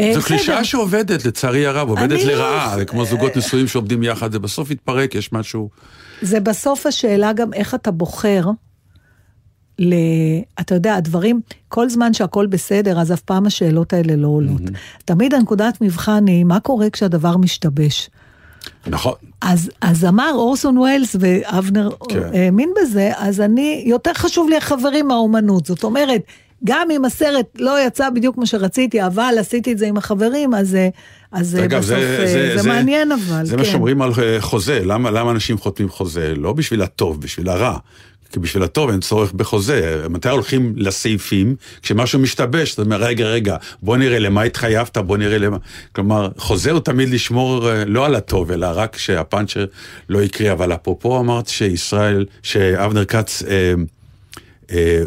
אה, זו. קלישאה שעובדת, לצערי הרב, עובדת לא- לרעה, זה כמו זוגות נשואים שעובדים יחד, זה בסוף יתפרק, יש משהו... זה בסוף השאלה גם איך אתה בוחר, ל... אתה יודע, הדברים, כל זמן שהכל בסדר, אז אף פעם השאלות האלה לא עולות. תמיד הנקודת מבחן היא, מה קורה כשהדבר משתבש? נכון. אז, אז אמר אורסון ווילס, ואבנר כן. האמין בזה, אז אני, יותר חשוב לי החברים מהאומנות. זאת אומרת, גם אם הסרט לא יצא בדיוק כמו שרציתי, אבל עשיתי את זה עם החברים, אז, אה, אז אה, אגב, בסוף אה, זה, מעניין אבל, זה כן. מה שאומרים על חוזה, למה, למה אנשים חותמים חוזה? לא בשביל הטוב, בשביל הרע. כי בשביל הטוב אין צורך בחוזה. מתי הולכים לסעיפים? כשמשהו משתבש, אתה אומר, רגע, רגע, בוא נראה למה התחייבת, בוא נראה למה... כלומר, חוזה הוא תמיד לשמור לא על הטוב, אלא רק שהפאנצ'ר לא יקרה. אבל אפרופו אמרת שישראל, שאבנר כץ, אה,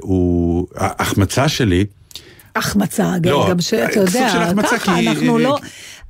הוא... ההחמצה שלי, החמצה, גם, לא, גם שאתה יודע, של החמצה, ככה, כי- אנחנו לא...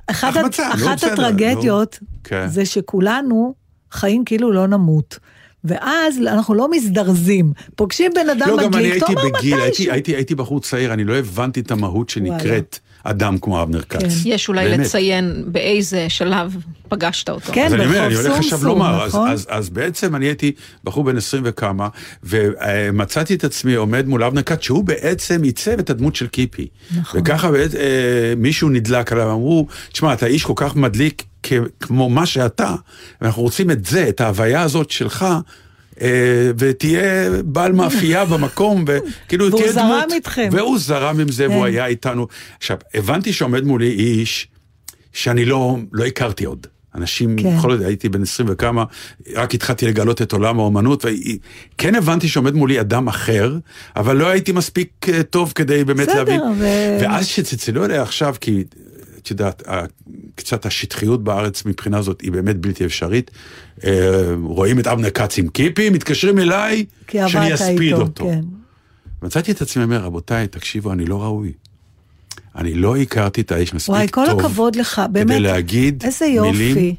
אחת, החמצה, הט- נו, אחת בסדר, הטרגדיות נו, כן. זה שכולנו חיים כאילו לא נמות. ואז אנחנו לא מזדרזים. פוגשים בן אדם לא, גם אני מדליק, אתה הייתי אומר בגיל, הייתי, מתישהו. הייתי, הייתי בחור צעיר, אני לא הבנתי את המהות שנקראת אדם כמו אבנר כץ. כן. יש אולי באמת. לציין באיזה שלב פגשת אותו. כן, אז אני אומר, ברחוב אני הולך עכשיו סומסום, לומר, אז, נכון? אז, אז בעצם אני הייתי בחור בן 20 וכמה, ומצאתי את עצמי עומד מול אבנר כץ, שהוא בעצם עיצב את הדמות של קיפי. נכון. וככה בעצם, אה, מישהו נדלק עליו, אמרו, תשמע, אתה איש כל כך מדליק כמו מה שאתה, ואנחנו רוצים את זה, את ההוויה הזאת שלך. אה, ותהיה בעל מאפייה [LAUGHS] במקום, וכאילו והוא תהיה זרם דמות. איתכם. והוא זרם עם זה, והוא כן. היה איתנו. עכשיו, הבנתי שעומד מולי איש שאני לא, לא הכרתי עוד. אנשים, כן. בכל זאת, הייתי בן 20 וכמה, רק התחלתי לגלות את עולם האומנות, וכן הבנתי שעומד מולי אדם אחר, אבל לא הייתי מספיק אה, טוב כדי באמת בסדר, להבין. ו- ואז שצלצלו אליי עכשיו, כי את יודעת, קצת השטחיות בארץ מבחינה זאת היא באמת בלתי אפשרית. אה, רואים את אבנר כץ עם קיפי, מתקשרים אליי, שאני אספיד אותו. כן. מצאתי את עצמי אומר, רבותיי, תקשיבו, אני לא ראוי. אני לא הכרתי את האיש מספיק וואי, טוב. כל הכבוד לך, באמת. כדי להגיד איזה מילים, יופי.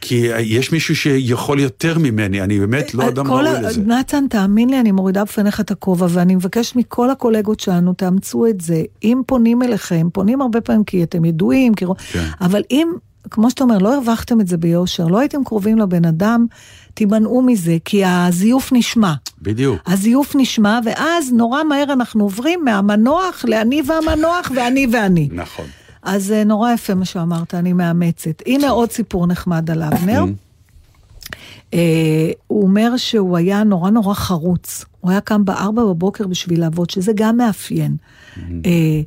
כי יש מישהו שיכול יותר ממני, אני באמת לא אדם ראוי ה- לזה. נתן, תאמין לי, אני מורידה בפניך את הכובע, ואני מבקשת מכל הקולגות שלנו, תאמצו את זה. אם פונים אליכם, פונים הרבה פעמים כי אתם ידועים, כי... כן. אבל אם כמו שאתה אומר, לא הרווחתם את זה ביושר, לא הייתם קרובים לבן אדם, תימנעו מזה, כי הזיוף נשמע. בדיוק. הזיוף נשמע, ואז נורא מהר אנחנו עוברים מהמנוח לאני והמנוח ואני ואני. נכון. אז אה, נורא יפה מה שאמרת, אני מאמצת. הנה עוד סיפור נחמד על [COUGHS] אבנר. אה, הוא אומר שהוא היה נורא נורא חרוץ. הוא היה קם בארבע בבוקר בשביל לעבוד, שזה גם מאפיין. [COUGHS] אה,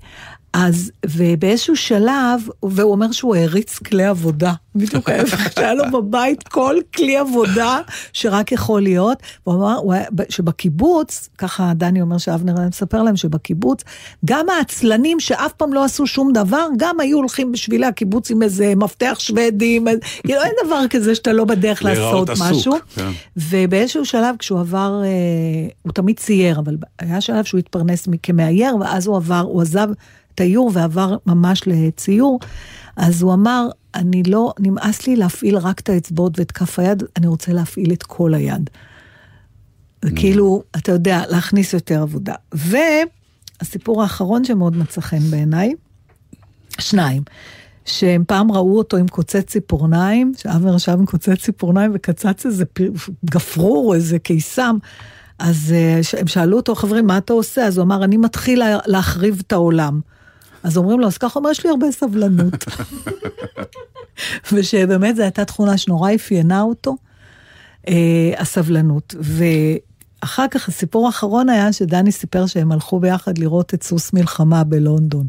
אז, ובאיזשהו שלב, והוא אומר שהוא העריץ כלי עבודה. בדיוק ההפך, [LAUGHS] שהיה לו בבית כל כלי עבודה שרק יכול להיות. אמר הוא היה- שבקיבוץ, ככה דני אומר שאבנר מספר להם שבקיבוץ, גם העצלנים שאף פעם לא עשו שום דבר, גם היו הולכים בשבילי הקיבוץ עם איזה מפתח שוודי, [LAUGHS] כאילו אין דבר כזה שאתה לא בדרך לעשות משהו. כן. ובאיזשהו שלב כשהוא עבר, אה, הוא תמיד צייר, אבל היה שלב שהוא התפרנס כמאייר, ואז הוא עבר, הוא עזב את האיור ועבר ממש לציור, אז הוא אמר, אני לא, נמאס לי להפעיל רק את האצבעות ואת כף היד, אני רוצה להפעיל את כל היד. זה כאילו, אתה יודע, להכניס יותר עבודה. והסיפור האחרון שמאוד מצא חן בעיניי, שניים. שהם פעם ראו אותו עם קוצץ ציפורניים, שאבנר ישב עם קוצץ ציפורניים וקצץ איזה פר- גפרור, איזה קיסם. אז אה, הם שאלו אותו, חברים, מה אתה עושה? אז הוא אמר, אני מתחיל לה- להחריב את העולם. אז אומרים לו, אז ככה אומר, יש לי הרבה סבלנות. ושבאמת זו הייתה תכונה שנורא אפיינה אותו, אה, הסבלנות. ואחר כך, הסיפור האחרון היה שדני סיפר שהם הלכו ביחד לראות את סוס מלחמה בלונדון.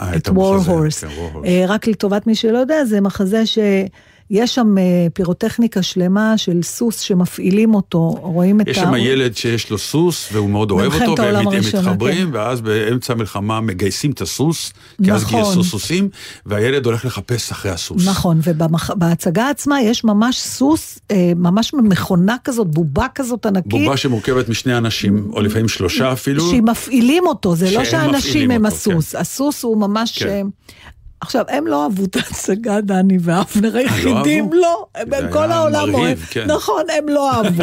אה, את וור הורס. כן, War Horse. אה, רק לטובת מי שלא יודע, זה מחזה שיש שם אה, פירוטכניקה שלמה של סוס שמפעילים אותו, רואים את יש שם ילד שיש לו סוס והוא מאוד אוהב אותו, והם הראשונה, מתחברים, ואז באמצע המלחמה מגייסים את הסוס, כי אז נכון. גייסו סוסים, והילד הולך לחפש אחרי הסוס. נכון, ובהצגה עצמה יש ממש סוס, אה, ממש מכונה כזאת, בובה כזאת ענקית. בובה שמורכבת משני אנשים, או לפעמים שלושה אפילו. שמפעילים אותו, זה לא שהאנשים הם אותו, הסוס, הסוס הוא ממש... כן. אה, עכשיו, הם לא אהבו את ההצגה, דני ואבנר היחידים, אהבו? לא, זה הם- כל העולם אוהב, כן. נכון, הם לא אהבו.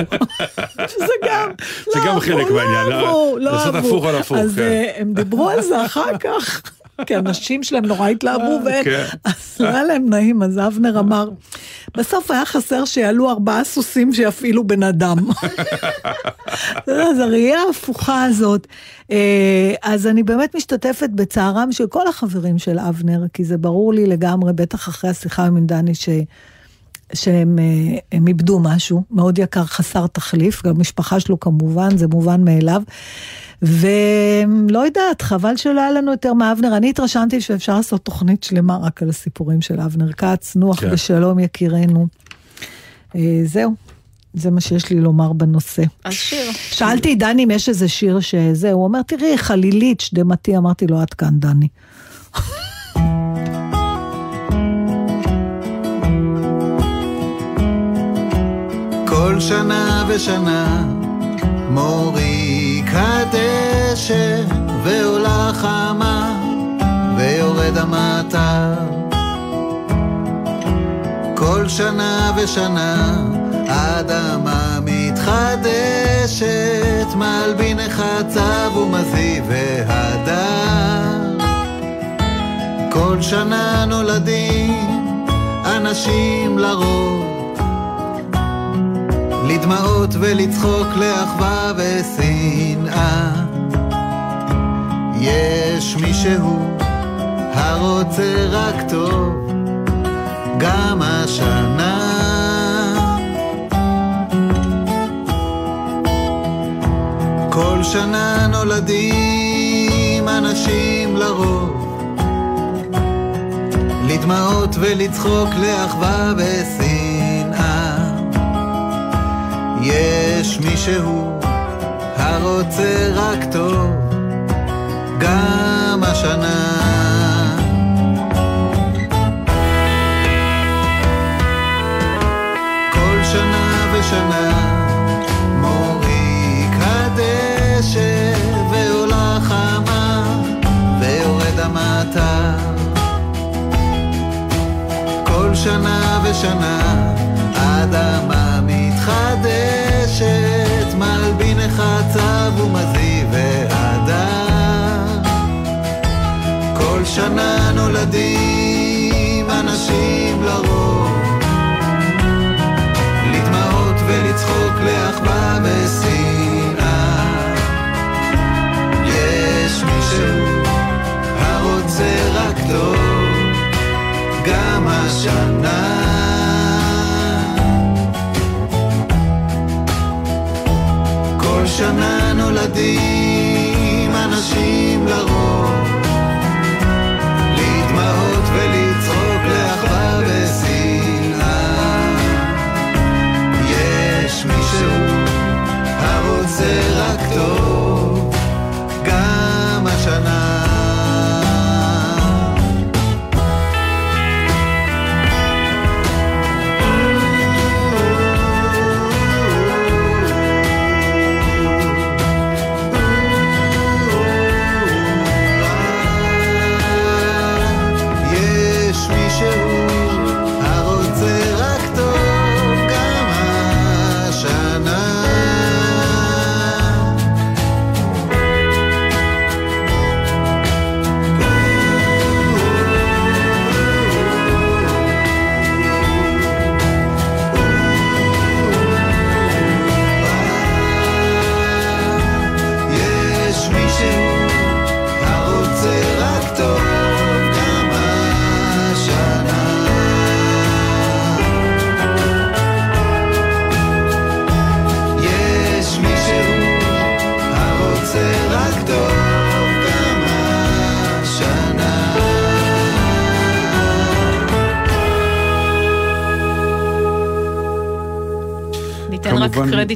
שזה גם, זה לא גם אהבו, חלק לא מהעניין, לא- אהבו, לא לעשות אהבו. הפוך על הפוך, אז כן. אה, הם דיברו על זה אחר כך. כי הנשים שלהם נורא התלהבו, והם, כן. אז [LAUGHS] לא היה להם נעים, אז אבנר אמר, בסוף היה חסר שיעלו ארבעה סוסים שיפעילו בן אדם. [LAUGHS] אז הראייה ההפוכה הזאת. אה, אז אני באמת משתתפת בצערם של כל החברים של אבנר, כי זה ברור לי לגמרי, בטח אחרי השיחה עם דני, ש... שהם אה, הם איבדו משהו מאוד יקר, חסר תחליף, גם משפחה שלו כמובן, זה מובן מאליו. ולא יודעת, חבל שלא היה לנו יותר מאבנר. אני התרשמתי שאפשר לעשות תוכנית שלמה רק על הסיפורים של אבנר כץ, נוח כן. ושלום יקירנו. אה, זהו, זה מה שיש לי לומר בנושא. אז שיר. שאלתי את דני אם יש איזה שיר שזה, הוא אומר, תראי, חלילית, שדמתי, אמרתי לו, עד כאן, דני. כל שנה ושנה מוריק הדשא ועולה חמה ויורד המטר כל שנה ושנה האדמה מתחדשת מלבין החצב ומזיו והדר. כל שנה נולדים אנשים לרוב לדמעות ולצחוק לאחווה ושנאה. יש מישהו הרוצה רק טוב, גם השנה. כל שנה נולדים אנשים לרוב, לדמעות ולצחוק לאחווה ושנאה. יש מישהו הרוצה רק טוב, גם השנה. כל שנה ושנה מוריק הדשא ועולה חמה ויורד המטר. כל שנה ושנה האדמה חצב ומזי ואדם. כל שנה נולדים אנשים לרוב, לדמעות ולצחוק לאחווה ושנאה. יש מישהו הרוצה רק טוב, גם השנה. נולדים אנשים לרוב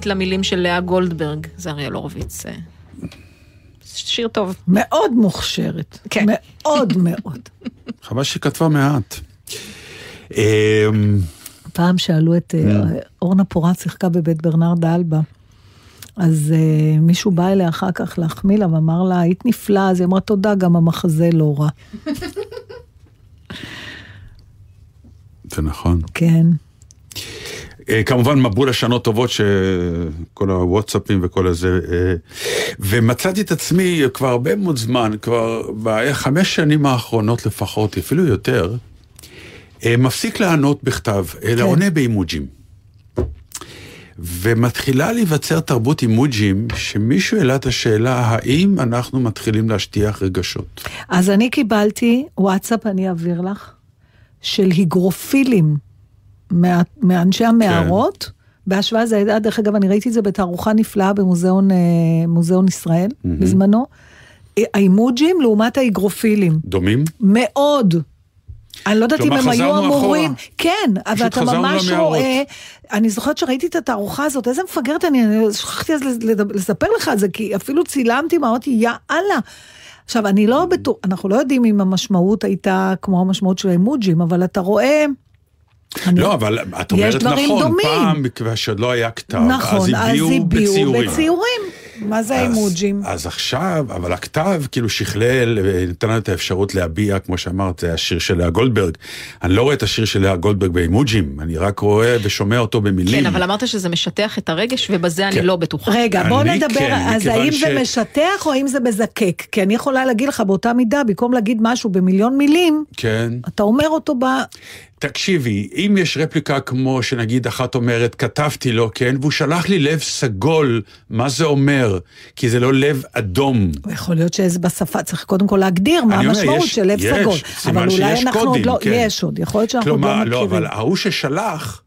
קרדיט למילים של לאה גולדברג, זה אריאל הורוביץ. אה, שיר טוב. מאוד מוכשרת. כן. מאוד מאוד. [LAUGHS] חבל שהיא כתבה מעט. אמ, פעם שאלו את כן. אה, אורנה פורט שיחקה בבית ברנרד אלבה. אז אה, מישהו בא אליה אחר כך להחמיא לה ואמר לה, היית נפלאה, אז היא אמרה תודה, גם המחזה לא רע. זה נכון. כן. אה, כמובן מבול השנות טובות שכל הוואטסאפים וכל הזה אה, ומצאתי את עצמי כבר הרבה מאוד זמן כבר בחמש שנים האחרונות לפחות אפילו יותר אה, מפסיק לענות בכתב אלא כן. עונה באימוג'ים. ומתחילה להיווצר תרבות אימוג'ים שמישהו העלה את השאלה האם אנחנו מתחילים להשטיח רגשות. אז אני קיבלתי וואטסאפ, אני אעביר לך, של היגרופילים מה, מאנשי המערות. בהשוואה זה היה, דרך אגב, אני ראיתי את זה בתערוכה נפלאה במוזיאון אה, מוזיאון ישראל, בזמנו. אה, האימוג'ים לעומת ההיגרופילים. דומים? מאוד. אני לא יודעת אם הם היו אמורים. כן, אבל אתה ממש למערות. רואה, אני זוכרת שראיתי את התערוכה הזאת, איזה מפגרת אני, אני שכחתי אז לספר לך על זה, כי אפילו צילמתי, מה אמרתי, יא אללה. עכשיו, אני לא בטוח, אנחנו לא יודעים אם המשמעות הייתה כמו המשמעות של האימוג'ים, אבל אתה רואה... אני- לא, אבל את אומרת נכון, דומים. פעם, מכיוון שעוד לא היה כתב, נכון, אז הביאו בציורים. בציורים. מה זה האימוג'ים? אז, אז עכשיו, אבל הכתב כאילו שכלל, ונתן לנו את האפשרות להביע, כמו שאמרת, זה השיר של לאה גולדברג. אני לא רואה את השיר של לאה גולדברג באימוג'ים, אני רק רואה ושומע אותו במילים. כן, אבל אמרת שזה משטח את הרגש, ובזה אני כן. לא בטוחה. רגע, בוא אני נדבר, כן, אז האם ש- זה משטח או האם זה מזקק? כי אני יכולה להגיד לך באותה מידה, במקום להגיד משהו במיליון מילים, כן. אתה אומר אותו ב... תקשיבי, אם יש רפליקה כמו שנגיד אחת אומרת, כתבתי לו, כן, והוא שלח לי לב סגול, מה זה אומר? כי זה לא לב אדום. יכול להיות שזה בשפה, צריך קודם כל להגדיר מה המשמעות של לב יש, סגול. סימן אבל אולי שיש אנחנו עוד קודים, לא, כן. יש עוד, יכול להיות שאנחנו עוד לא כלומר, מכירים. לא, אבל ההוא ששלח,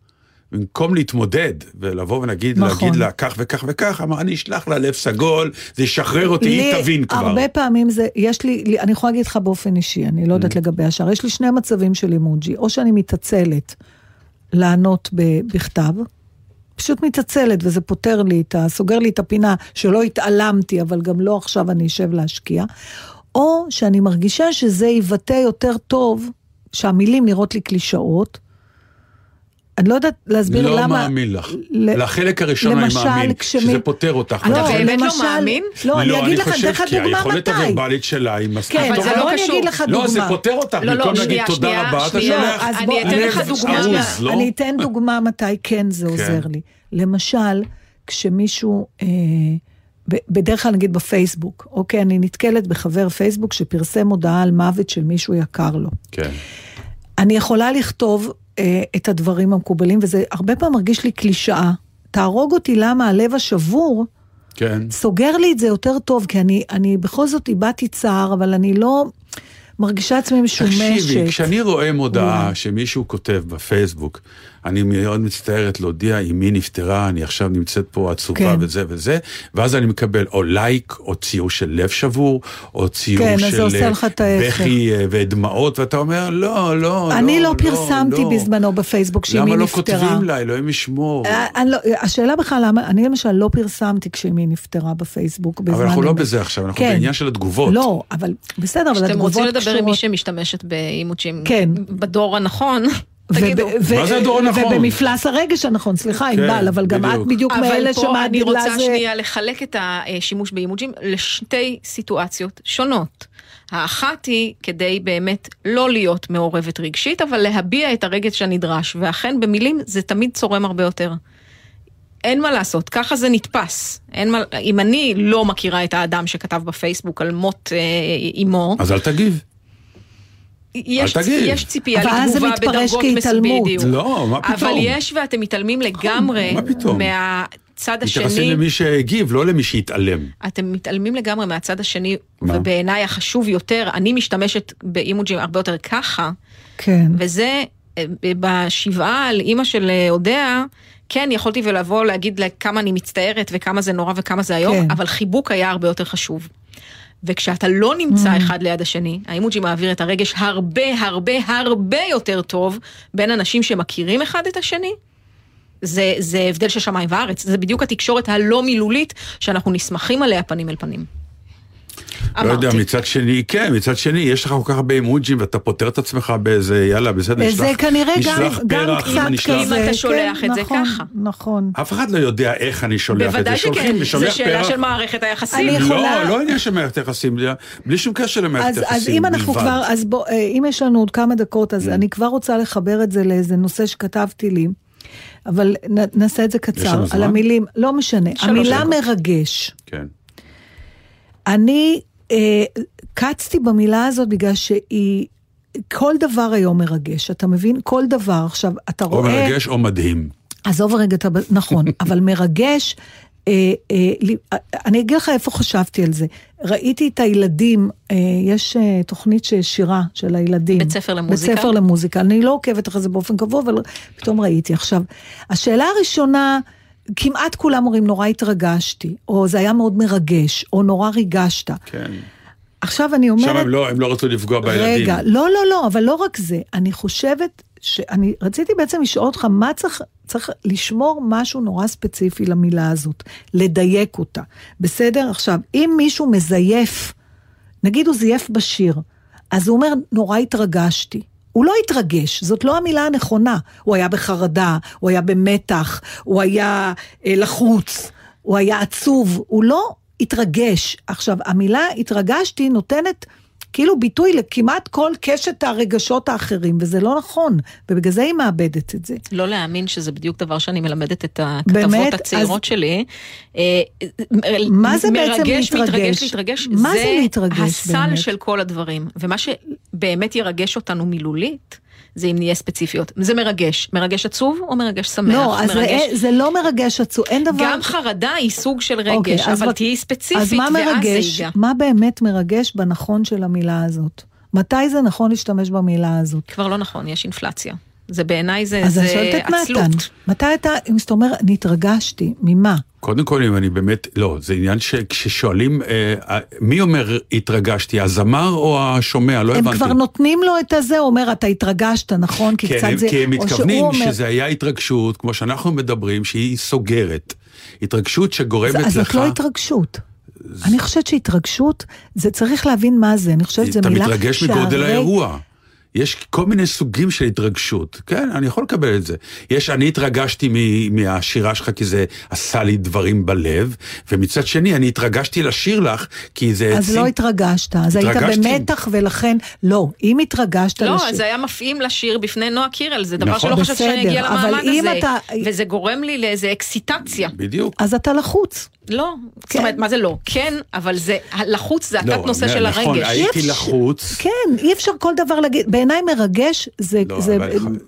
במקום להתמודד ולבוא ונגיד, נכון. להגיד לה כך וכך וכך, אמר, אני אשלח לה לב סגול, זה ישחרר אותי, לי היא תבין כבר. הרבה פעמים זה, יש לי, לי- אני יכולה להגיד לך באופן אישי, אני לא Mm. יודעת לגבי השאר, יש לי שני מצבים של אימוג'י, או שאני מתעצלת לענות ב- בכתב, פשוט מתעצלת וזה פותר לי את ה... סוגר לי את הפינה שלא התעלמתי, אבל גם לא עכשיו אני אשב להשקיע, או שאני מרגישה שזה יבטא יותר טוב, שהמילים נראות לי קלישאות. אני לא יודעת להסביר לא למה... מאמין לך. ל- לחלק הראשון אני למשל, מאמין, כשמי- שזה פותר אותך. אתה ולכן- באמת לא מאמין? לא, אני אגיד לך, אני חושב, אתן לך כי דוגמה היכולת מתי. הוורבלית שלה היא מספיק כן, אבל זה לא בוא אני קשור. אגיד לך לא. זה פותר אותך, לא, לא, במקום להגיד שנייה, תודה שנייה, רבה, אתה שנייה. אני אתן לך לב דוגמה. ארוז, לא? אני אתן דוגמה מתי כן זה עוזר לי. למשל, כשמישהו, אה, בדרך כלל נגיד בפייסבוק, אוקיי, אני נתקלת בחבר פייסבוק שפרסם הודעה על מוות של מישהו יקר לו. כן. אני יכולה לכתוב אה, את הדברים המקובלים, וזה הרבה פעמים מרגיש לי קלישאה. תהרוג אותי למה הלב השבור כן. סוגר לי את זה יותר טוב, כי אני, אני בכל זאת איבדתי צער, אבל אני לא... מרגישה עצמי משומשת. תקשיבי, כשאני רואה מודעה אולי. שמישהו כותב בפייסבוק, אני מאוד מצטערת להודיע אמי נפטרה, אני עכשיו נמצאת פה עצובה כן. וזה וזה, ואז אני מקבל או לייק, או ציור של לב שבור, או ציור כן, של אה. בכי אה, ודמעות, ואתה אומר, לא, לא, אני לא לא פרסמתי לא. בזמנו בפייסבוק שאמי למה לא נפטרה. כותבים לה, אלוהים ישמור. אה, לא- השאלה בכלל למה, אני למשל לא פרסמתי כשאמי נפטרה בפייסבוק בזמן אבל אנחנו לא. בזה עכשיו, אנחנו כן. בעניין של התגובות. לא, אבל בסדר, אבל כשאתם התגובות רוצים לדבר עם מי קשורות- שמשתמשת באימוג'ים כן. בדור הנכון, תגידו. מה זה הדור הנכון? ובמפלס הרגש הנכון, סליחה, כן, ענבל, אבל גם את בדיוק. מאלה אבל פה אני רוצה זה... שנייה לחלק את השימוש באימוג'ים לשתי סיטואציות שונות. האחת היא כדי באמת לא להיות מעורבת רגשית, אבל להביע את הרגש הנדרש, ואכן במילים זה תמיד צורם הרבה יותר. אין מה לעשות, ככה זה נתפס. אין מה, אם אני לא מכירה את האדם שכתב בפייסבוק על מות אה, אמו, אז אל תגיב. יש. יש ציפייה אבל אז זה לתגובה מתפרש בדרגות כהתעלמות. לא, מה פתאום? אבל יש ואתם מתעלמים לגמרי מה פתאום? מהצד השני. מתייחסים למי שהגיב, לא למי שהתעלם. אתם מתעלמים לגמרי מהצד השני, מה? ובעיניי החשוב יותר, אני משתמשת באימוג'ים הרבה יותר ככה, כן. וזה אה, בשבעה על אימא של אה, אודיה, כן, יכולתי ולבוא להגיד לה כמה אני מצטערת וכמה זה נורא וכמה זה היום, כן. אבל חיבוק היה הרבה יותר חשוב. וכשאתה לא נמצא אחד ליד השני, האימוג'י מעביר את הרגש הרבה הרבה הרבה יותר טוב בין אנשים שמכירים אחד את השני. זה, זה הבדל של שמיים וארץ, זה בדיוק התקשורת הלא מילולית שאנחנו נסמכים עליה פנים אל פנים. לא יודע, אמרתי. מצד שני, כן, מצד שני, יש לך כל כך הרבה אימוג'ים ואתה פותר את עצמך באיזה, יאללה, בסדר, זה נשלח כנראה גם, נשלח גם פרח, קצת נשלח- כזה. אם אתה שולח כן, את זה נכון, ככה. נכון. אף אחד לא יודע איך אני שולח את זה. בוודאי שולחים, שכן, זו שאלה פרח. של מערכת היחסים. אני יכולה- לא, לא עניין של מערכת יחסים, זה- בלי שום קשר למערכת אז, יחסים. אז אם אנחנו בלבד. כבר, אז בוא, אה, אם יש לנו עוד כמה דקות, Mm. אז אני כבר רוצה לחבר את זה לאיזה נושא שכתבתי לי, אבל נ, נעשה את זה קצר. על? המילים, לא משנה, המילה דקות. מרגש. כן. אני קצתי במילה הזאת בגלל שהיא, כל דבר היום מרגש, אתה מבין? כל דבר. עכשיו, אתה או רואה... מרגש או מדהים. עזוב רגע את ה... נכון, [LAUGHS] אבל מרגש, אה, אה, לי- אה, אני אגיד לך איפה חשבתי על זה. ראיתי את הילדים, אה, יש אה, תוכנית שירה של הילדים. בית ספר למוזיקה? בית ספר למוזיקה. אני לא עוקבת אחרי זה באופן קבוע, אבל פתאום ראיתי. עכשיו, השאלה הראשונה, כמעט כולם אומרים, נורא התרגשתי, או זה היה מאוד מרגש, או נורא ריגשת. כן. עכשיו אני אומרת... שם הם לא, הם לא רצו לפגוע בילדים. רגע, לא, לא, לא, אבל לא רק זה. אני חושבת שאני רציתי בעצם לשאול אותך, מה צריך, צריך לשמור משהו נורא ספציפי למילה הזאת, לדייק אותה. בסדר? עכשיו, אם מישהו מזייף, נגיד הוא זייף בשיר, אז הוא אומר, נורא התרגשתי. הוא לא התרגש, זאת לא המילה הנכונה. הוא היה בחרדה, הוא היה במתח, הוא היה אה, לחוץ, הוא היה עצוב, הוא לא התרגש. עכשיו, המילה התרגשתי נותנת כאילו ביטוי לכמעט כל קשת הרגשות האחרים, וזה לא נכון, ובגלל זה היא מאבדת את זה. לא להאמין שזה בדיוק דבר שאני מלמדת את באמת? הכתבות הצעירות אז- שלי. אה, מה זה בעצם מרגש, להתרגש? מתרגש, להתרגש, מה זה להתרגש הסל באמת? של כל הדברים. ומה שבאמת ירגש אותנו מילולית, זה אם נהיה ספציפיות. זה מרגש. מרגש עצוב או מרגש שמח? לא, אז מרגש... זה, זה לא מרגש עצוב, אין דבר... גם חרדה היא סוג של רגש, אוקיי, אז אבל מה- תהיי אז ספציפית, מה ואז זה מרגש, ייגע. מה באמת מרגש בנכון של המילה הזאת? מתי זה נכון להשתמש במילה הזאת? כבר לא נכון, יש אינפלציה. זה בעיניי זה, אז אני זה שואלת את עצלות. נתן, מתי אתה, אם אתה אומר, נתרגשתי, ממה? קודם כל, אם אני באמת, לא, זה עניין שכששואלים, אה, אה, מי אומר התרגשתי, הזמר או השומע? לא הם הבנתי. כבר נותנים לו את הזה, הוא אומר, אתה התרגשת, נכון? כי כן, קצת הם, זה... כי הם מתכוונים אומר- שזה היה התרגשות, כמו שאנחנו מדברים, שהיא סוגרת. התרגשות שגורמת אז לך... זאת לא התרגשות. אני חושבת שהתרגשות, זה צריך להבין מה זה, אני חושבת שזו אתה מילה מתרגש מגודל האירוע. יש כל מיני סוגים של התרגשות, כן, אני יכול לקבל את זה. יש, אני התרגשתי מ- מהשירה שלך כי זה עשה לי דברים בלב, ומצד שני, אני התרגשתי לשיר לך, כי זה... אז העצים- לא התרגשת, אז היית התרגשתי. במתח ולכן, לא, אם התרגשת לא, לשיר- אז זה היה מפעים לשיר בפני נועה קירל, זה דבר נכון. שלא חשבתי שאני אגיע אבל למעמד אם הזה, אתה- וזה גורם לי לאיזה אקסיטציה. בדיוק. אז אתה לחוץ. לא, זאת כן. אומרת, מה זה לא? כן, אבל זה, לחוץ זה התת נושא של נכון, הרגש. הייתי יש- לחוץ. כן, אי אפשר כל דבר להגיד, בעיניי מרגש זה... לא, זה אבל...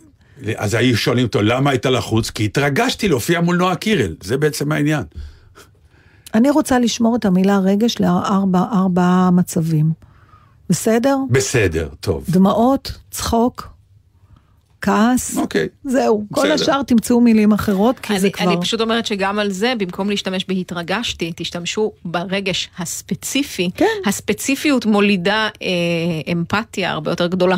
אז היו שואלים אותו, למה היית לחוץ? כי התרגשתי להופיע מול נועה קירל, זה בעצם העניין. אני רוצה לשמור את המילה רגש לארבע ארבע מצבים. בסדר? בסדר, טוב. דמעות, צחוק, כעס. אוקיי. זהו. כל בסדר. השאר תמצאו מילים אחרות, כי זה אני, כבר... אני פשוט אומרת שגם על זה, במקום להשתמש בהתרגשתי, תשתמשו ברגש הספציפי. כן. הספציפיות מולידה אה, אמפתיה הרבה יותר גדולה.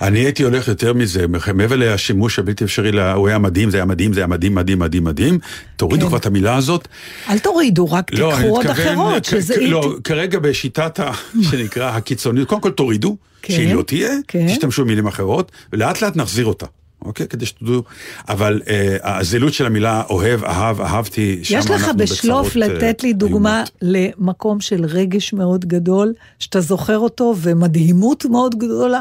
אני הייתי הולך יותר מזה, מעבר לשימוש הבלתי אפשרי, הוא היה מדהים, זה היה מדהים, זה היה מדהים, מדהים, מדהים, מדהים. תורידו כן. כבר את המילה הזאת. אל תורידו, רק לא, אני תיקחו עוד אחרות, שזה... לא, כרגע בשיטת ה... [LAUGHS] שנקרא הקיצוניות, קודם כל תורידו, כן, שהיא לא תהיה, כן. תשתמשו במילים אחרות, ולאט לאט נחזיר אותה. אוקיי? כדי שתדעו, אבל אה, הזילות של המילה אוהב, אהב, אהבתי, שם יש לך אנחנו בשלוף בצרות, אה, לתת לי דוגמה איומות. למקום של רגש מאוד גדול, שאתה זוכר אותו, ומדהימות מאוד גדולה,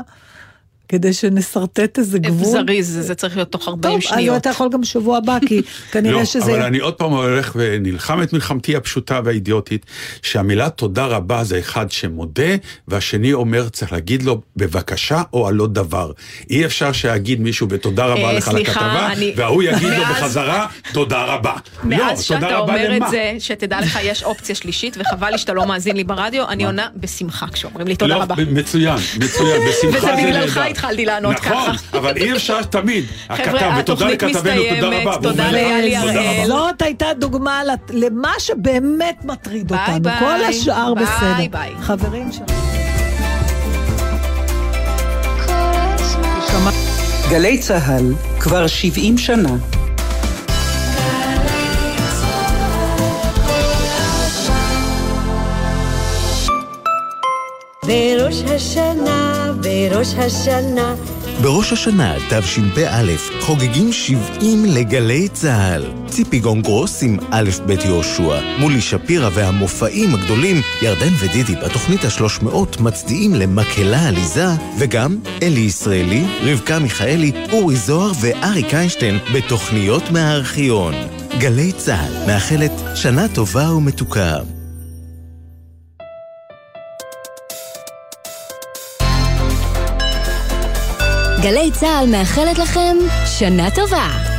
כדי שנשרטט איזה גבול. זריז, זה צריך להיות תוך 40 טוב, אז שניות. אתה יכול גם שבוע הבא, כי [LAUGHS] כנראה לא, שזה... אבל אני עוד פעם הולך ונלחם את מלחמתי הפשוטה והאידיוטית, שהמילה תודה רבה זה אחד שמודה, והשני אומר, צריך להגיד לו בבקשה או על לא דבר. אי אפשר שיגיד מישהו בתודה רבה אה, לך סליחה, לכתבה, אני- והוא יגיד לו בחזרה, תודה רבה. מאז לא, שאתה אומר למה? את זה, שתדע לך, יש אופציה שלישית, וחבל לי שאתה לא מאזין לי ברדיו, אני עונה בשמחה כשאומרים לי תודה לא, רבה. מצוין, מצוין, בשמחה [LAUGHS] זה וזה נהדר. התחלתי לענות נכון, ככה. אבל אי אפשר תמיד. הכתב, חבר'ה, ותודה התוכנית לכתבנו, תודה מסתיימת, רבה. תודה תודה הראל. רבה. זאת הייתה דוגמה למה שבאמת מטריד ביי אותנו. ביי. כל השאר ביי בסדר. ביי. חברים שלנו. גלי צה"ל כבר 70 שנה. בראש השנה, בראש השנה, בראש השנה תשפ"א חוגגים 70 לגלי צה"ל. ציפי גונגרוס עם א' ב' יהושע, מולי שפירא והמופעים הגדולים, ירדן ודידי בתוכנית השלוש מאות מצדיעים למקהלה עליזה, וגם אלי ישראלי, רבקה מיכאלי, אורי זוהר ואריק איינשטיין בתוכניות מהארכיון. גלי צה"ל מאחלת שנה טובה ומתוקה. גלי צה"ל מאחלת לכם שנה טובה.